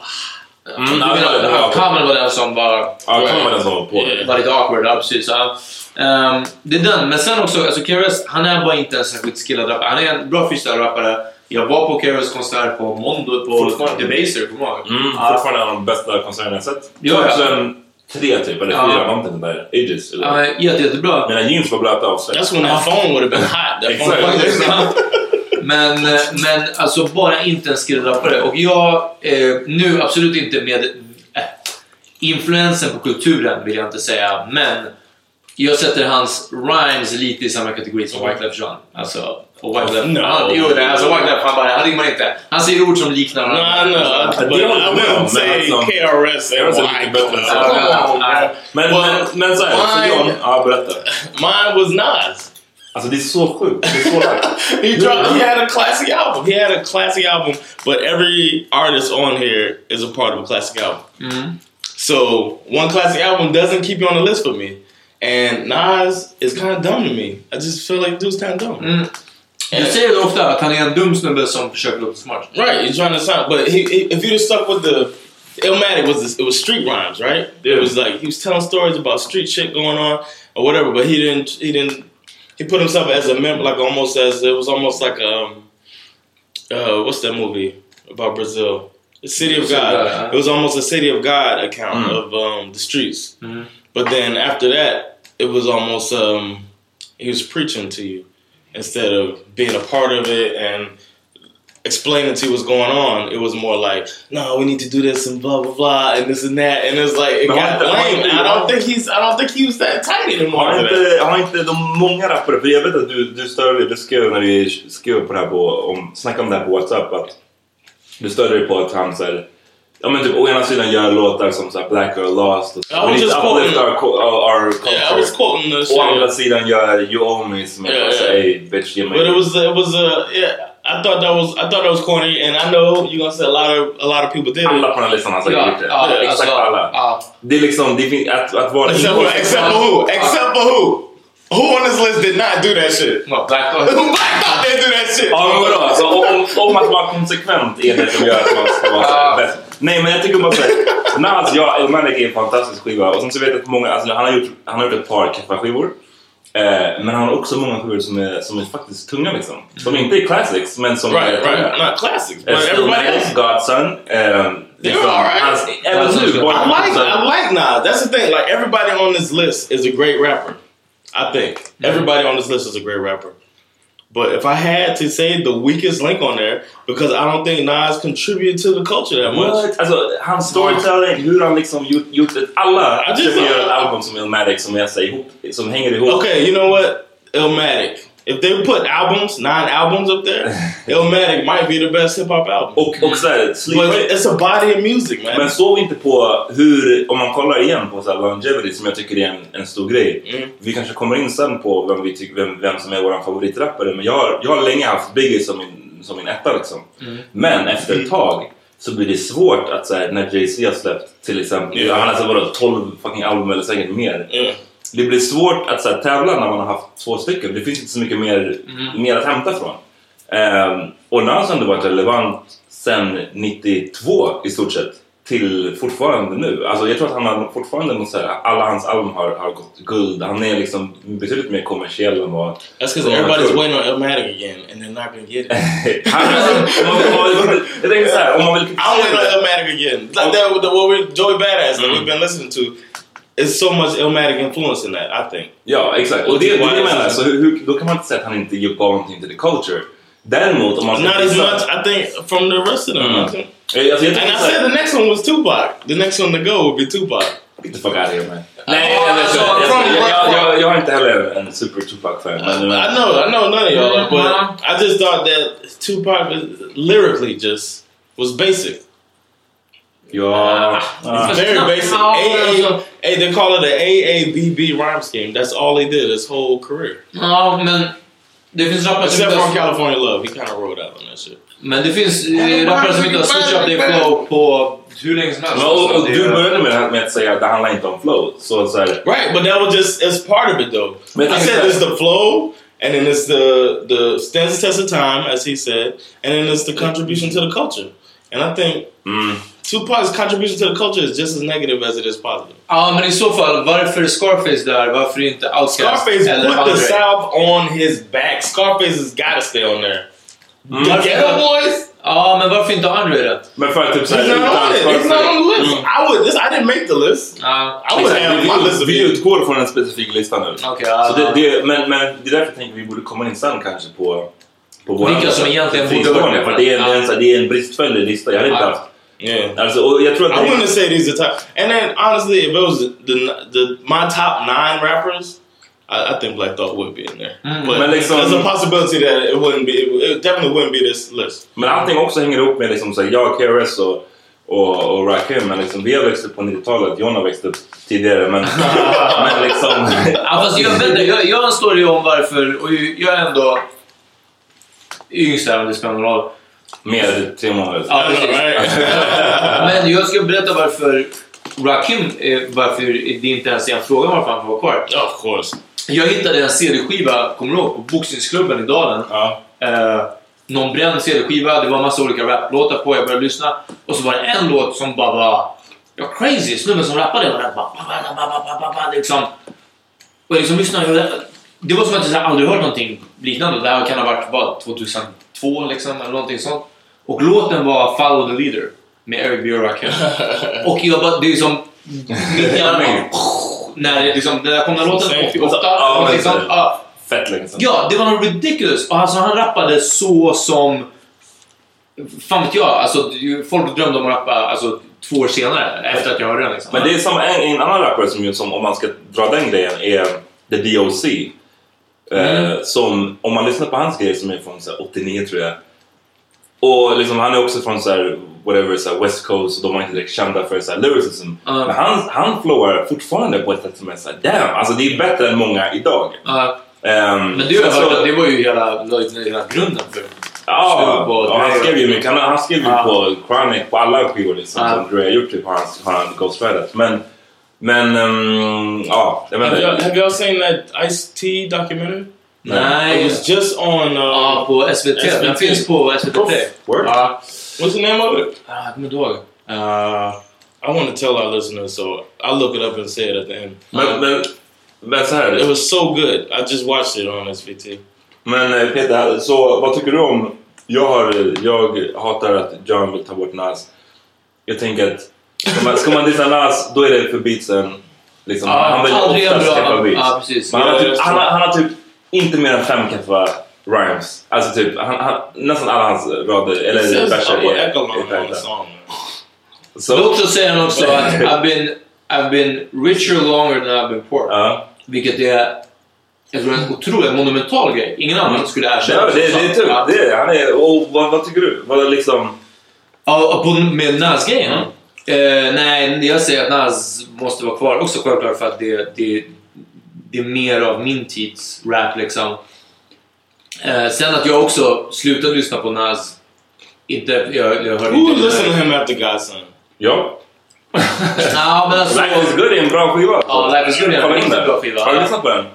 Mm, menar, det var- Common var den som var... Ja, Common var den som var på det. var lite awkward, ja precis. Ja. Ehm, det är den, men sen också, alltså KRS, han är bara inte en särskilt skillad rappare. Han är en bra freestyle-rappare. Jag var på KRS konsert på Mondo på. Debaser, kommer du ihåg? Mm. Fortfarande en av de bästa konserterna jag sett. Ja, ja. 2003 typ, eller Ja. 4, någonting där. Ages. Eller? Ja, jätte, jättebra. Mina jeans var blöta av that's when that phone would have been phone Exactly. Men, eh, men alltså bara inte en rappare. Och jag, eh, nu absolut inte med eh, influensen på kulturen vill jag inte säga, men jag sätter hans rhymes lite i samma kategori som Wyclef Jean. Alltså, och Wyclef, No. han, jo, det, alltså Wyclef, han bara, han rimmar inte. Han säger ord som liknar No, varandra. no, but I håller jag med om, wouldn't men say KRS and har sett lite bättre än så. Wyclef. Come on, Ja, man. Men, men, men såhär, så mine- John, ja berätta. Mine was Nas. Alltså det är så sjukt. Det är så. He dropped. He had a classic album. He had a classic album, but every artist on here is a part of a classic album. So one classic album doesn't keep you on the list for me. And Nas is kind of dumb to me. I just feel like dude's kind of dumb. Mm. Jag säger ofta att han är en dum snubbe som försöker låta smart. Right, he's trying to sound, but he, he, if you'd have stuck with the Illmatic was this, it was street rhymes, right? It was like he was telling stories about street shit going on or whatever, but he didn't he didn't he put himself as a member, like almost as it was almost like um uh what's that movie about Brazil? The City of God. God. It was almost a City of God account of um the streets. But then after that, it was almost um he was preaching to you instead of being a part of it and explaining to you what's going on. It was more like, no, we need to do this and blah blah blah and this and that. And it's like it Men got lame. I don't think he's I don't think he was that tight anymore. Har inte, har inte de många rappare, för jag vet att du, du störde dig, du skrev när vi skrev på det här på, om, snackade om det här på Whatsapp att du störde dig på att han såhär, ja men typ å ena sidan gör låtar som såhär Black Girl Lost och just to uplift quoting- our, our, culture. Yeah, I was quoting the shit. Å andra sidan gör You Owe Me som Yeah, yeah. hey bitch give me But it was it was uh yeah. I thought that was I thought that was corny, and I know you're gonna say a lot of a lot of people did Alla it. på den här listan har säkert gjort det. ja, Exakt alltså, alla. ja. Det är liksom, det fin- att, att vara Except for, except for who? Except for who? Who on this list did not do that shit? Well, Black Thought. Black thought they do that shit. Ja men vadå? Alltså, om, om att vara konsekvent är det som gör att man ska vara så här bäst. Nej men jag tycker bara såhär, Nas, ja, Illmatic är en fantastisk skiva och sen så vet jag att många, alltså han har gjort, han har gjort ett par keffa skivor. Eh, men han har också många skivor som är, som är faktiskt tunga liksom. Som inte är classics men som Right, är tunga. right. Not classics, but Eh, everybody else. Godson. Eh, liksom, alright. hans, även nu, I bara- like I like Nas. That's the thing. Like everybody on this list is a great rapper. I think everybody on this list is a great rapper. But if I had to say the weakest link on there, because I don't think Nas contributed to the culture that much. What? Alltså, hans storytelling, hur han liksom gjort, gjort alla I just- ett album som Illmatic som så ihop, som hänger ihop. Okay, you know what? Illmatic. If they put albums, nine albums up there, Illmatic might be the best hip hop album. Och, och såhär, Sleep But it's a body of music, man. Men såg vi inte på hur, om man kollar igen på så här longevity som jag tycker är en, en stor grej. Mm. Vi kanske kommer in sen på vem, vi tycker, vem, vem som är vår favoritrappare. Men jag har, jag har länge haft Biggie som min, som min etta liksom. Mm. Men efter ett tag så blir det svårt att så här, när Jay-Z har släppt till exempel, Ja. han har alltså vadå 12 fucking album eller säkert mer. Det blir svårt att så här, tävla när man har haft två stycken. Det finns inte så mycket mer, mer att hämta från. Um, och Nas har ändå varit relevant sen 92 i stort sett till fortfarande nu. Alltså jag tror att han har fortfarande något så här, alla hans album har, har gått guld. Han är liksom betydligt mer kommersiell än vad... That's because everybody's tror. waiting on Illmatic again, and they're not gonna get it. Han, om man, om man, jag tänker så här, om man vill I'm waiting on Illmatic again. Like that, what we, Joey Badass that Mm. we've been listening to, is so much Illmatic influence in that. I think. Ja, exakt. Och det, det är det jag menar. Så hur, hur, då kan man inte säga att han inte gav någonting till the culture. Däremot om man ska Not as much, I think, from the rest of them. Mm. I think. Alltså, jag And I said the next one was Tupac. The next one to go would be Tupac. Get the fuck out of here man. Nej, Ja, jag, vet alltså, inte. jag, från- jag, jag, jag, jag är inte heller en super Tupac-fan. Men, I know, I know none of y'all, but uh-huh. I just thought that Tupac lyrically just was basic. Ja, ah. uh, It's very basic. no, AA, also- hey, they call it an AABB rhyme scheme. That's all he did his whole career. Ja, men det finns rappare som Except from. California Love, he kind of wrote out on that shit. Men det finns eh, rappare som inte har switchat det flow på hur länge som helst. Men, och, och Alltså, det du är- började med, det här med att säga att det handlar inte om flow. Så, så här, Right, but that was just as part of it though. But I said it's the flow, and then it's the the stands the test of time, as he said, and then it's the contribution to the culture. And I think mm, Tupac's contribution to the culture is just as negative as it is positive. Ja, men i så fall, varför är Scarface där? Varför inte Outkast? Scarface eller put the Andre? South on his back. Scarface has got to stay on there. Mm. The Varför Ghetto Boys, Ja, men varför inte Andre det? men för att typ he's not on it. He's not on the list. Mm. I would. This, I didn't make the list. Ja, I would have my list Exakt, of vi, vi people. utgår från en specifik lista nu. Okej, ja. Så det, det, men, men det är därför jag tänker att vi borde komma in sen kanske på, på våra Vilka som egentligen borde varit med. för det är, en, här- det är en bristfällig lista. Jag hade inte Ja. haft... Yeah. Alltså, och jag tror att I wouldn't say these are top. And then honestly, if it was the the my top nine rappers, I, I think Black Thought would be in there. But Men liksom- there's a possibility that it wouldn't be. It, it definitely wouldn't be this list. Men allting också hänger ihop med liksom, så jag, KRS och, och, och Rakim. Men liksom, vi har växt upp på 90-talet. John har växt upp tidigare. Men, men liksom... Ja, fast jag, vet inte, jag, jag har en story om varför, och jag är ändå yngst om det spelar någon roll. Med tre månader. Ja, precis. Men jag ska berätta varför Rakim, eh, varför det inte ens är en fråga varför han får vara kvar. of course. Jag hittade en CD-skiva, kommer du ihåg, på boxningsklubben i Dalen. Ja. Eh, någon bränd CD-skiva, det var massa olika raplåtar på, jag började lyssna. Och så var det en låt som bara var ja, crazy, snubben som rappade och bara, liksom. Och liksom lyssnade jag, det var som att jag aldrig hört någonting liknande. Det här kan ha varit bara 2002 liksom, eller någonting sånt. Och låten var Follow the Leader med Eric B. och jag bara, det är som... Mitt hjärna när det liksom, när kom den låten? 88? Ja, liksom, ja. Fett länge sedan. Ja, det var något ridiculous. Och alltså, han rappade så som... Fan vet jag, alltså, folk drömde om att rappa alltså, två år senare efter att jag hörde den. Liksom. Men det är som en, en annan rappare som, som, om man ska dra den grejen, är The DOC. Mm. Eh, som, om man lyssnar på hans grejer som är från så här, 89 tror jag. Och liksom, han är också från så här, whatever, så här, West Coast och de var inte direkt kända för så här, lyricism. Ja. Men han, han flowar fortfarande på ett sätt som är såhär, damn! Alltså det är bättre än många idag. Ja, Ehm, men du så- att det var ju hela, hela grunden för... Ja, och han skrev ju mycket. Han, han skrev ju på Chronic, på alla skivor liksom, som Dre har gjort typ, har han, har han ghostwritat. Men, men um, ja, jag vet Have y'all, inte. have y'all seen that Ice T documentary? Nej, It was just on. Uh, ja, på SVT. Den SVT. finns på SVT Play. Word? Ja, What's the name of it? Ah, jag kommer inte ihåg. Uh, I want to tell our listeners, so I'll look it up and say it at the end. Men, men, men så här. It was so good. I just watched it on SVT. Men eh, Peter, så vad tycker du om... Jag, har, jag hatar att John vill ta bort Nas. Jag tänker att ska man, ska man dissa Nas, då är det för beatsen. Liksom, Ja, han en oftast skaffa beats. ja, precis. Men han, har typ, han, det. har, han har typ inte mer än fem kaffa rhymes. Alltså typ, han, han, nästan alla hans rader, eller verser är, är Dock så säger han också att I've been, I've been richer longer than I've been poor. ja. Vilket är jag tror, en otroligt monumental grej. Ingen annan skulle erkänna Ja, det, det är typ, Ja. det är, han är, och vad, vad tycker du? Vad är liksom... Ja, på, med Nas-grejen? Eh, nej, jag säger att Nas måste vara kvar också självklart för att det, det, det är mer av min tids rap liksom. Eh, sen att jag också slutade lyssna på Nas. Inte, jag, jag hörde Who inte... listened to him after Godson? Ja. Ja, men alltså... Life is good är en bra skiva. Ja, Life is Good är en riktigt bra skiva. Har du lyssnat på den?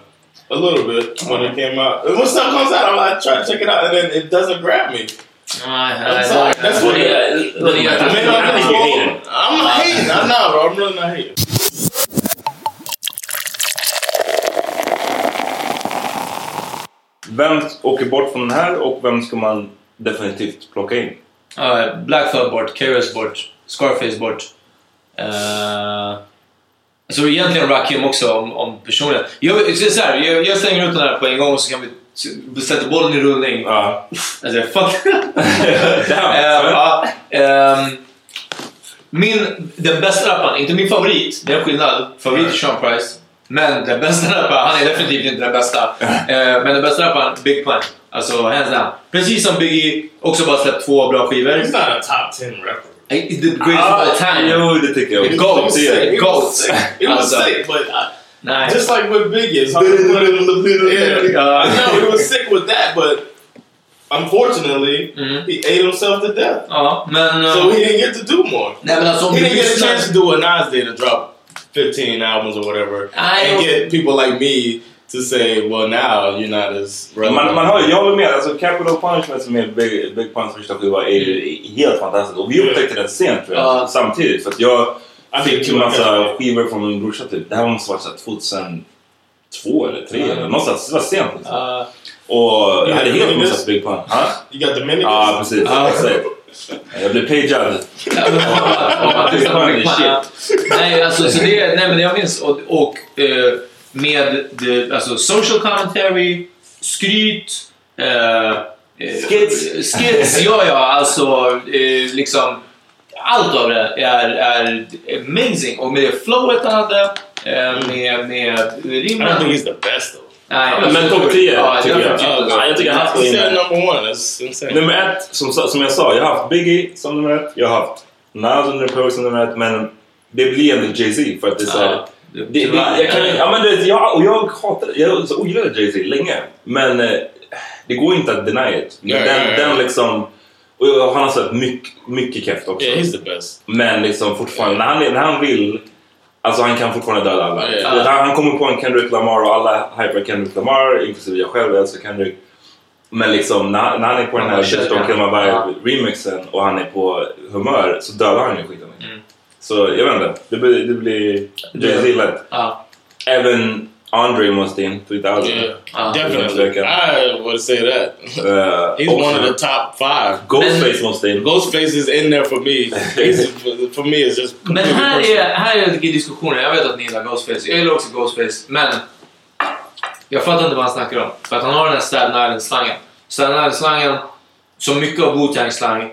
A little bit when it came out. When stuff comes out, I'm like, try to check it out, and then it doesn't grab me. That's what I jätte- mean, I'm, not hating. I'm not, bro. I'm really not hating. Vem åker bort från den här och vem ska man definitivt plocka in? Ja, Black Thought bort, KRS bort, Scarface bort. Uh, så egentligen Rakim också om, om personen. Jag, så här, jag, jag slänger ut den här på en gång så kan vi sätta bollen i rullning. Ja. Alltså, fuck. Damn. Eh, ja, ehm, min, den bästa rapparen, inte min favorit, det är en skillnad. Favorit är Sean Price. Men den bästa rapparen, han är definitivt inte den bästa. Eh, men den bästa rapparen, Big Pun. Alltså hands down. Precis som Biggie, också bara släppt två bra skivor. He's not a top 10 rapper. Eh, The greatest of all time. Jo, det tycker jag. It He goes, was Alltså, sick, but uh, Nej. just like with Biggie, it's hard to put it. Yeah, Ja. no, he was sick with that, but unfortunately, Mhm. he ate himself to death. Ja, men... eh, So he didn't get to do more. nej, men alltså om He didn't get a lyssnar... chance to do what Nas did to drop 15 albums or whatever, I and don't- get people like me to say, "Well, now you're not as relevant." Man, man har, jag håller med. Alltså, Capital Punishment som är Big, Big Punch första skiva är ju helt fantastisk. Och vi upptäckte den sent tror jag, Ja. samtidigt. För att jag fick fick en massa tillbaka. skivor från min brorsa typ. Det här måste här 2002 eller 2003 eller någonstans. Det var sent liksom. Uh, Och jag hade helt missat Big Pun. Ha? You got Dominicans. Ja, precis. Ja. Exakt. Jag blev pagead. nej, alltså, så det, nej, men jag minns och, och eh, med det, alltså, social commentary, skryt, eh, eh, Skits. skits, ja ja, alltså eh, liksom allt av det är, är amazing och med flowet han hade, eh, med, med I don't think rimmen. he's the best though. Nej, men topp 10 ja, tycker jag. jag tycker han ska in där. Nummer ett, som, som jag sa, jag har haft Biggie som nummer ett. Jag har haft Nas under period som nummer ett. Men det blir ändå Jay-Z för att det är så här, Ja, det, jag kan, ja, men det, jag, och jag hatade, jag så ogillade Jay-Z länge. Men eh, det går inte att deny it. Ja, den, den liksom... Och han har släppt mycket, mycket keft också. Yeah, he's the best. Men liksom fortfarande, när han, är- när han vill, alltså han kan fortfarande döda alla. Vet, Han, han kommer på en Kendrick Lamar och alla hypar Kendrick Lamar, inklusive jag själv, älskar Kendrick. Men liksom när, när han är på den här My Vibe remixen och han är på humör så dödar han ju skiten. Mm. Så jag vet inte, det blir, det blir Jay-Z lätt. Även Andre måste in, 2000. Yeah, Ah. definitely. I would say that. Uh, He's också- one of the top five. Ghostface måste in. Ghostface is in there for me. He's, for me, it's just Men här personal. är, här är lite diskussioner. Jag vet att ni gillar Ghostface. Jag gillar också Ghostface. Men jag fattar inte vad han snackar om. För att han har den här Staten Island-slangen. Staten Island-slangen, som mycket av Wu-Tang-slang,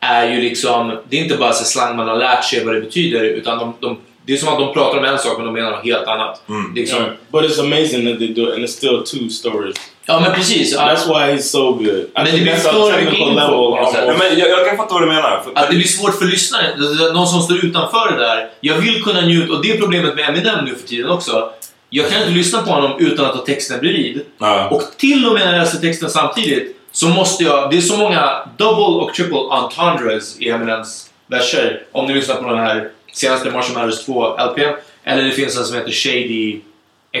är ju liksom... Det är inte bara så slang man har lärt sig vad det betyder. Utan de, de, det är som att de pratar om en sak men de menar något helt annat. Liksom, Yeah. But it's amazing that they do it, and it's still two stories. Ja, men precis. That's why he's so good. Men det blir för mycket technical info men jag, jag kan fatta vad du menar. För- Att det blir svårt för lyssnaren, någon som står utanför det där. Jag vill kunna njuta, och det är problemet med Eminem nu för tiden också. Jag kan inte lyssna på honom utan att ha texten bredvid. Ja. Och till och med när jag läser texten samtidigt så måste jag... Det är så många double och triple entendres i Eminems verser. Om ni lyssnar på den här senaste Marshall Mathers 2 LPn. Eller det finns en som heter Shady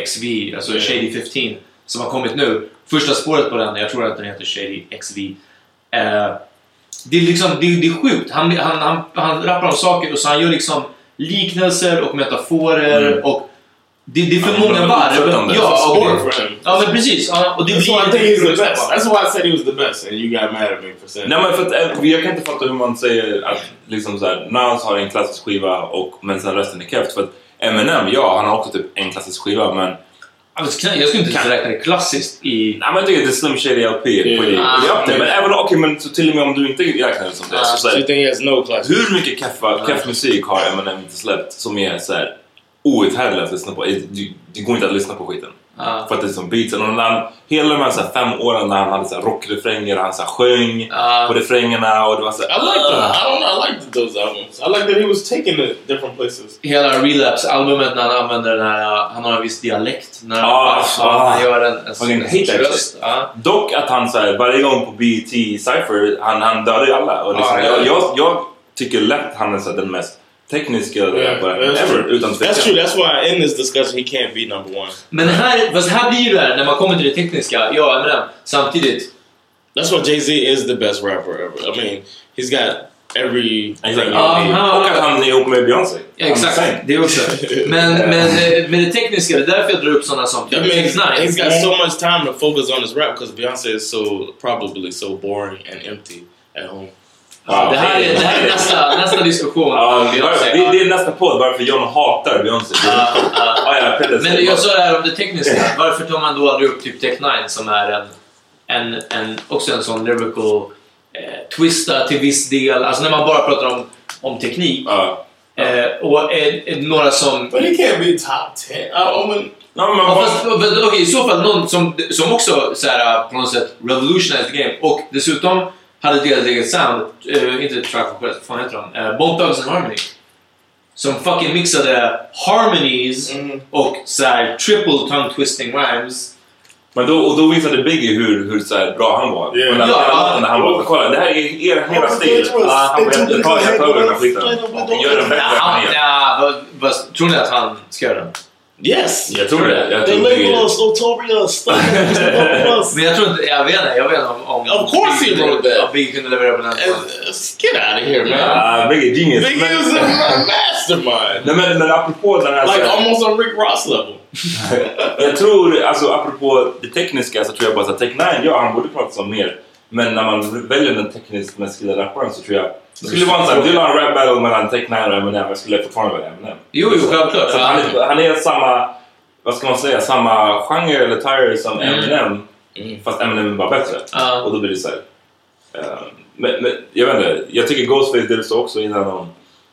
XV, alltså Yeah. Shady 15, som har kommit nu. Första spåret på den, jag tror att den heter Shady XV. Eh, det är liksom, det det är sjukt. Han, han, han, han rappar om saker och så han gör liksom liknelser och metaforer Mm. och det, det är för Ja, många men varv. Ja, och ja, men precis. Och det That's why I blir think he's the best. That's why I said he was the best, and you got mad at me for saying Nej men för att, eh, jag kan inte fatta hur man säger att liksom så här, Nas har en klassisk skiva och, men sen resten är keft. För att Eminem, ja han har också typ en klassisk skiva men Alltså, jag skulle inte räkna det klassiskt i... Nej men jag tycker det är Slim Shady LP på det. Ah, Ja. Men även okej, men så till och med om du inte räknar det som det. Ah. Så, så no hur mycket keff, keff musik har Eminem inte släppt som är så här outhärdlig att lyssna på? Det, går inte att lyssna på skiten. Ja. För att det är som beatsen. Och när han, hela de här, så här fem åren när han hade så här rockrefränger och han så här sjöng Ja. på refrängerna och det var så här, I like them. I don't know. I liked those albums. I like that he was taking it different places. Hela Relapse-albumet när han använder den här... Han har en viss dialekt. När Ah, han, ah. han gör en, en that röst. Ja. Dock att han så här, varje gång på BET Cypher, han, han dödar ju alla. Och liksom, Ah, ja. jag, jag, jag tycker lätt han är så här, den mest tekniska that's ever, utan That's tvekan. true. That's why in this discussion he can't be number one. Men här, fast här blir ju det här, när man kommer till det tekniska, ja, Eminem, samtidigt. That's why Jay Z is the best rapper ever. I mean, he's got every. Exakt. Ja, han- och att han är ihop med Beyoncé. Ja, exakt, det också. Men, men eh, med det tekniska, det är därför jag drar upp sådana som I mean, he's, Text9. he's got so much time to focus on his rap because Beyonce is so probably so boring and empty at home. Ja, Det här är, det här är nästa, nästa diskussion. Ja, Beyoncé. det, det är nästa podd varför John hatar Beyoncé. Ja, ja. Men jag sa det här om det tekniska. Varför tar man då aldrig upp typ Tech9 som är en, en, en, också en sån lyrical eh, twista till viss del. Alltså när man bara pratar om, om teknik. Ja. Eh, och eh, några som... But he can't be top ten. I, I mean, Ja, men Ja, fast, okej, I så fall någon som, som också så här, på något sätt revolutionized the game och dessutom hade deras eget sound. Eh, inte Quest, vad fan heter de? Uh, Bone Thugs and Harmony. Som fucking mixade harmonies Mm. och så här, triple tongue twisting rhymes. Men då, och då visade Biggie hur, hur så här bra han var. Yeah. När, Ja. när han var kolla det här är er hela stil. han the ta den här skiten. Och gör den bättre tror ni att han ska göra det? Yes. Jag tror det. Jag They tror Biggie... label us notorious. us. Men jag tror inte, jag vet inte, jag vet inte om... om Of course he wrote that. om Biggie kunde leverera på den. Uh, Get out of here, man. Ja, Biggie genius. Biggie is a mastermind. Nej men, men apropå den här... så Like här- almost on Rick Ross level. Jag tror, alltså apropå det tekniska så tror jag bara att Tech9, ja han borde prata om mer. Men när man väljer den tekniskt mest skillade rapparen så tror jag... Det skulle vara en sån här, vill du ha en rap battle mellan Tech9 och Eminem? Jag skulle fortfarande välja Eminem. Jo, jo, självklart. Han, är, han är samma, vad ska man säga, samma genre eller tire som Eminem. Fast Eminem är bara bättre. Ja. Och då blir det så här. eh, men, men jag vet inte, jag tycker Ghostface det du sa också innan om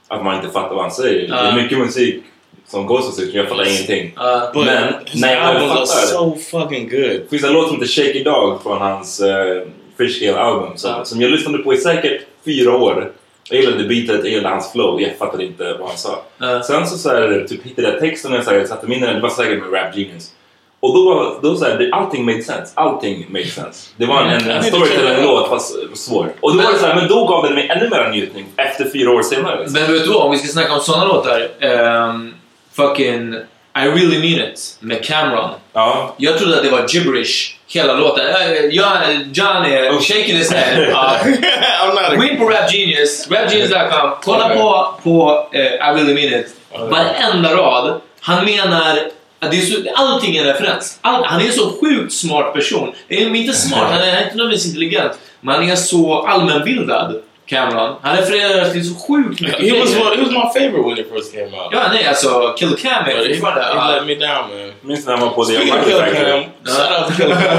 att man inte fattar vad han säger. Ja. Det är mycket musik som Ghostface säger, jag fattar ingenting. Ja. But Men när jag väl fattar so fucking good. det finns en låt som heter Shaky Dog från hans uh, Fishscale album som, som jag lyssnade på i säkert fyra år. Jag gillade beatet, jag gillade hans flow, jag fattade inte vad han sa. Ja. Sen så, så här, typ, hittade jag texten och jag så här, satte mig in i den, det var säkert med Rap Genius. Och då var då så här, allting made sense. Allting made sense. Det var en, en, en story till en låt fast svår. Och då var det så här, men då gav den mig ännu mer njutning efter fyra år senare. Liksom. Men vet du vad, om vi ska snacka om såna låtar. ehm, fucking I really mean it med Cameron. Ja. Jag trodde att det var gibberish, hela låten. Eh, John, John är Oh. shaking his head. Uh, I'm not a Gå in på Rap Genius, rapgenius.com, kolla Okay. på, på eh, I really mean it. Okay. Varenda rad, han menar att det är så, allting är en referens. All, han är en så sjukt smart person. Det är inte smart, han är inte nödvändigtvis intelligent, men han är så allmänbildad, Cameron. Han refererar till så sjukt mycket He was one, he was my favorite when it first came out. Ja, nej alltså, Kill Cam är he, he fortfarande... ja. let me down, man. Minns när han var på The Speaking of Almighty Killer Factory. Cam, shout out Killer Cam.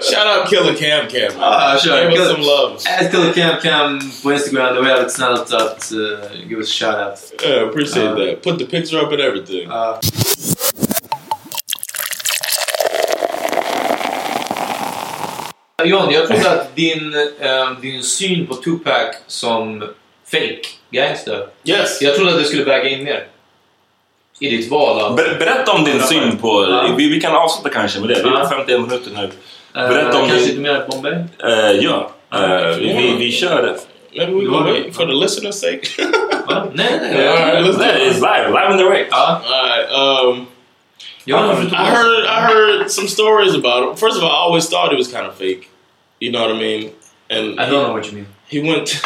shout out Killer Cam Cam. Ja, kör. Give us some love. Ät Kill Cam Cam på Instagram, det var jävligt snällt att uh, give us a shout-out. Yeah, appreciate Uh, that. Put the picture up and everything. Ja. John, jag trodde att din, eh, din syn på Tupac som fake gangster, yes. jag trodde att det skulle väga in mer. I ditt val av... Ber, berätta om din syn på... Ja. Vi, vi kan avsluta kanske med det. Vi har 51 minuter nu. eh, berätta om kanske din- lite mer Bombay? Eh, ja, Eh, vi, vi, vi kör... Maybe we want wait it? for the listener's sake. Va? Nej, nej. Yeah, all right, let's it. It's live, live in the race. Ja, All right. Um, har I heard I heard some stories about him. First of all, I always thought he was kind of fake. You know what I mean? And I don't know what you mean. he went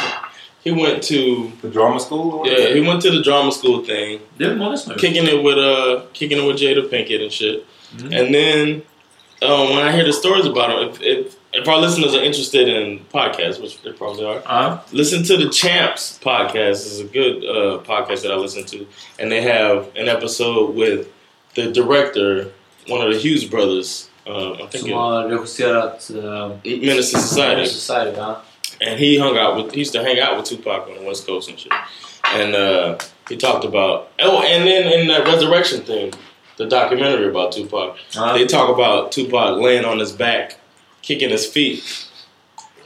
he went to The drama school? or yeah he went to the drama school thing, Det är många som har kicking it with uh kicking it with Jada Pinkett and shit. And then um, when I hear the stories about him, if, if if our listeners are interested in podcasts, which they probably are, Ja. listen to the Champs podcast. It's a good uh, podcast that I listen to, and they have an episode with the director one of the Hughes brothers. Um, I think Som it, har regisserat uh, Menace to Society. Society ja. And he hung out with he used to hang out with Tupac on the West Coast and shit. And uh, he talked about oh, and then in that resurrection thing, the documentary about Tupac, Uh-huh. they talk about Tupac laying on his back, kicking his feet.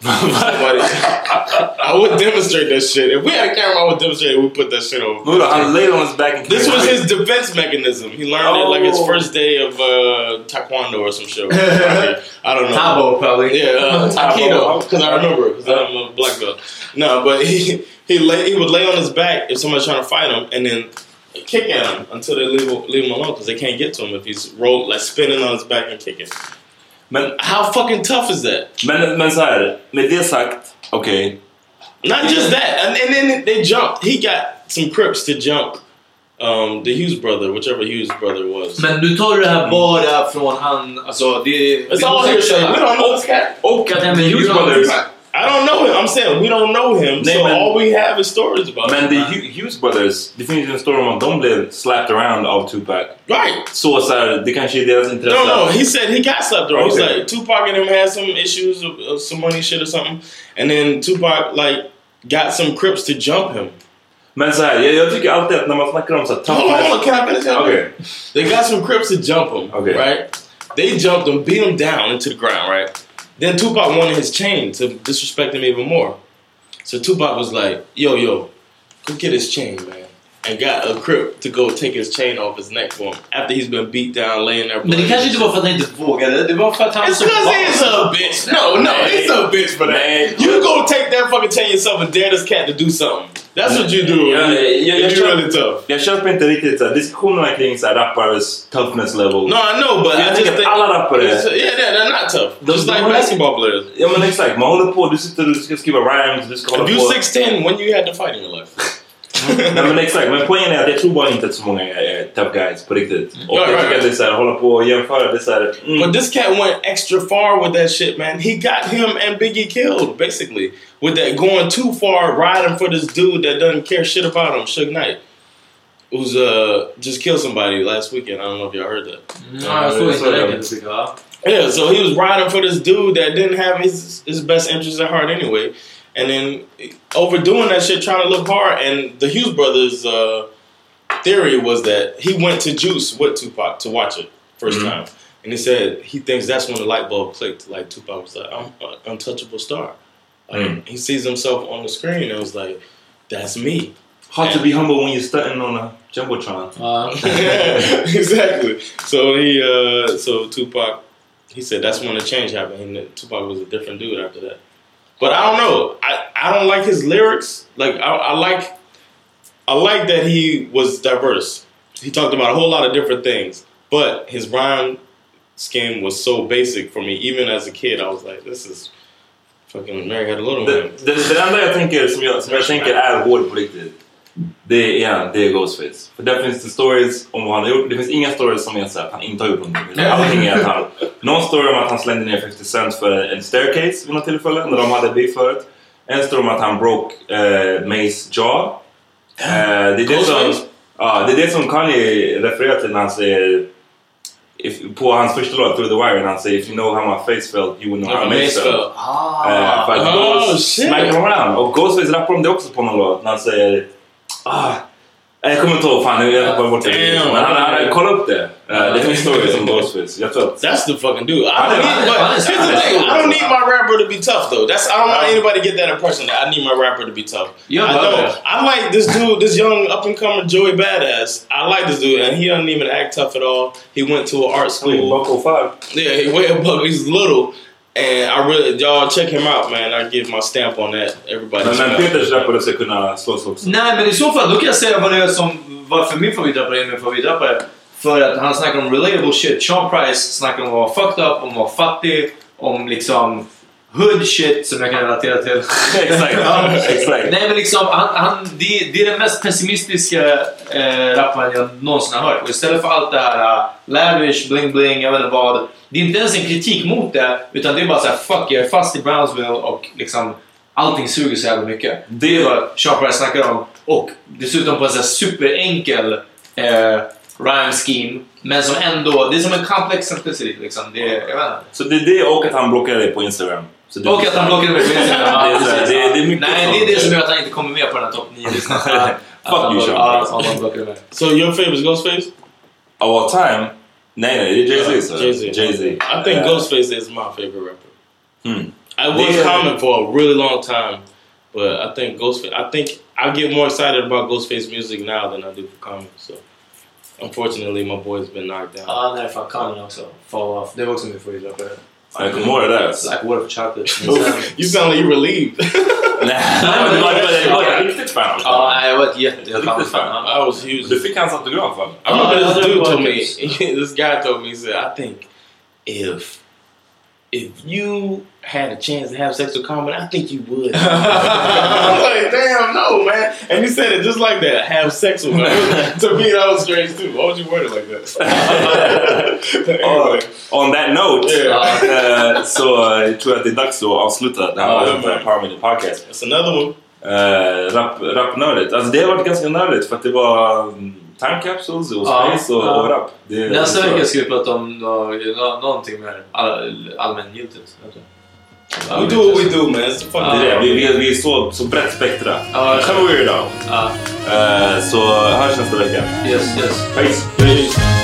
Somebody, I would demonstrate that shit. If we had a camera, I would demonstrate. it. We put that shit over. Vadå, han laid on his back and This was his defense mechanism. He learned it like his Oh. first day of uh, taekwondo or some shit. I don't know. Tabo probably. Yeah, uh, Aikido, because I remember, because I'm a black belt. No, but he he lay, he would lay on his back if somebody's trying to fight him, and then kick at him until they leave leave him alone because they can't get to him if he's rolled like spinning on his back and kicking. Men, How fucking tough is that? men, men så här, med det sagt, okej. Not just that, and, and then they jumped. He got some crips to jump. Um, the Hughes brother, whichever Hughes brother was. Men du tar det här bara från han... Alltså det... It's all hearsay. We don't know this cat. Och att Hughes Brothers, I don't know him. I'm saying we don't know him, so all we have is stories about men him. Man, the Hughes Brothers, ju en story om de blev slapped around av Tupac. Right. Här, det kanske är deras intresse. No, no. He said he got slapped around. He's Okay. like Tupac and him had some issues of, of some money shit or something, and then Tupac like got some Crips to jump him. Men så här, jag, jag tycker alltid att när man snackar om så här Hold on, hold on. Can I finish that? Okay. They got some Crips to jump him. Okay. Right. They jumped him, beat him down into the ground. Right. Then Tupac wanted his chain to disrespect him even more. So Tupac was like, "Yo, yo, go get his chain, man." And got a Crip to go take his chain off his neck for him after he's been beat down, laying there. Men det kanske inte var för att han inte vågade. Det var för att han... It's because he's a bitch. No, no, he's a bitch for that. Man. You go take that fucking chain yourself and dare this cat to do something. That's what you do. Yeah, when you- jag, jag, jag, if you're really tough. jag köper inte riktigt så diskussionerna kring så rappares toughness level. No, I know, but Jag I just tycker think alla rappare- It's- Yeah, they're, they're not tough. De- Just like basketball players. Ja men exakt, man håller på, du sitter och du ska skriva rhymes, du ska hålla If you're 6'10", when you had to fight in your life? Nej men exakt, men poängen är att jag tror bara inte att så många är tough guys på riktigt. Och Right, jag right, tycker att det är såhär, hålla på och jämföra, det är såhär... Mm. But this cat went extra far with that shit, man. He got him and Biggie killed, basically. With that going too far, riding for this dude that doesn't care shit about him, Suge Knight. Who's uh just killed somebody last weekend. I don't know if y'all heard that. Ja, jag såg inte det. Yeah, so he was riding for this dude that didn't have his his best interests at heart anyway, and then overdoing that shit, trying to look hard. And the Hughes brothers' uh, theory was that he went to Juice with Tupac to watch it 1st time, and he said he thinks that's when the light bulb clicked. Like Tupac was like, "I'm an untouchable star." Like he sees himself on the screen and was like, "That's me." Hard to be humble when you're stunting on a jumbotron. Ja. exactly. So he, uh, so Tupac, he said that's when the change happened. And Tupac was a different dude after that. But I don't know. I, I don't like his lyrics. Like I, I like, I like that he was diverse. He talked about a whole lot of different things. But his rhyme scheme was so basic for me. Even as a kid, I was like, this is fucking Mary Had a Little Det, Man. det, det enda jag tänker, som jag, som jag tänker är hård på riktigt, det är, det är Ghostface. För där finns det stories om vad han har gjort. Det finns inga stories som är så att han inte har gjort någonting. Allting är att han... Någon story om att han slängde ner 50 cent för en staircase vid något tillfälle, när de hade beef förut. En story om att han broke eh, Mays jaw. Eh, det, är det, som, ja, det är det som Kanye refererar till när han säger If, på hans första låt, Through the Wire, när han säger If you know how my face felt, you would know how Mace Mace felt. felt. Eh, för att Oh, shit. smackar varandra. Och Ghostface rappar om det också på någon låt när han säger ah, jag kommer inte ihåg, fan jag tappade bort det. Men han, han, kolla upp det. Eh, det finns stories om Ghostface. Jag tror att... That's the fucking dude. I don't need, but I here's the thing. I don't need my rapper to be tough though. That's I don't want anybody to get that impression that I need my rapper to be tough. Yeah, I don't. I like this dude, this young up and coming Joey Badass. I like this dude, and he doesn't even act tough at all. He went to an art school. Buckle five. Yeah, he buck. He's little, and I really y'all check him out, man. I give my stamp on that. Everybody. Men, men. Peters rappare ska kunna slåss också. Nej, men i så fall då kan jag säga vad det är som varför min favoritrappare är min favoritrappare. För att han snackar om relatable shit. Sean Price snackar om att vara fucked up, om att vara fattig, om liksom hood shit som jag kan relatera till. Exakt. Nej men liksom, han, han, det, det är den mest pessimistiska eh, rapparen jag någonsin har hört. Och istället för allt det här uh, lavish, bling bling, jag vet inte vad. Det är inte ens en kritik mot det, utan det är bara så här: fuck jag är fast i Brownsville och liksom allting suger så jävla mycket. Det är vad Price snackar om. Och dessutom på en så här superenkel, eh, rhyme scheme. Men som ändå, det är som en complex simplicity liksom. Det jag vet inte. Så det är det och att han blockade dig på Instagram. Så det- Och att han blockade mig på Instagram. Ja, Det är så det är- det är mycket Nej, sånt. det är det som gör att han inte kommer med på den här topp 9-listan. Fuck you, Sean. Ja, att han blockade mig. So your favorite is Ghostface? Of all time? Nej, nej, det är Jay-Z. Jay-Z. Jay-Z. I think Uh, Ghostface is my favorite rapper. Hmm. I was Yeah. common for a really long time, but I think Ghostface. I think I get more excited about Ghostface music now than I do for Common. So, unfortunately, my boy's been knocked down. Ja, nej fan. Common också. Fall off. Det var också min favoritrappare. Jag kommer ihåg det där. Like water for chocolate. Men sen- you sound like you relieved. Nej, men det var- det var det var ett riktigt fan av Ja, nej, jag var ett jätte Riktigt Common fan. fan. I was huge. Du fick hans autograf va? I remember Uh, this I dude don't told me. like this guy told me. He said, "I think if if you had a chance to have sex with Common, I think you would." I'm like, "Damn, no, man!" And you said it just like that. Have sex with him. to me, that was strange too. Why would you word it like that? anyway, On that note Yeah. eh, så eh, tror jag att det är dags att avsluta det här Ja, avsnittet Power Media Podcast. it's another one. Uh, rap, rapnördigt. Alltså det har varit ganska nördigt för att det var mm, time capsules och Ja, space och, ja. och rap. Det, Nästa vecka ska vi prata om nå- nå- någonting mer all, allmängiltigt. We do what we do, man. It's fun. Det är det. Vi, vi, vi är så, så brett spektra. Ja, Come weirdo. Ja. Uh, så hörs nästa vecka. Yes, yes. Peace. Peace.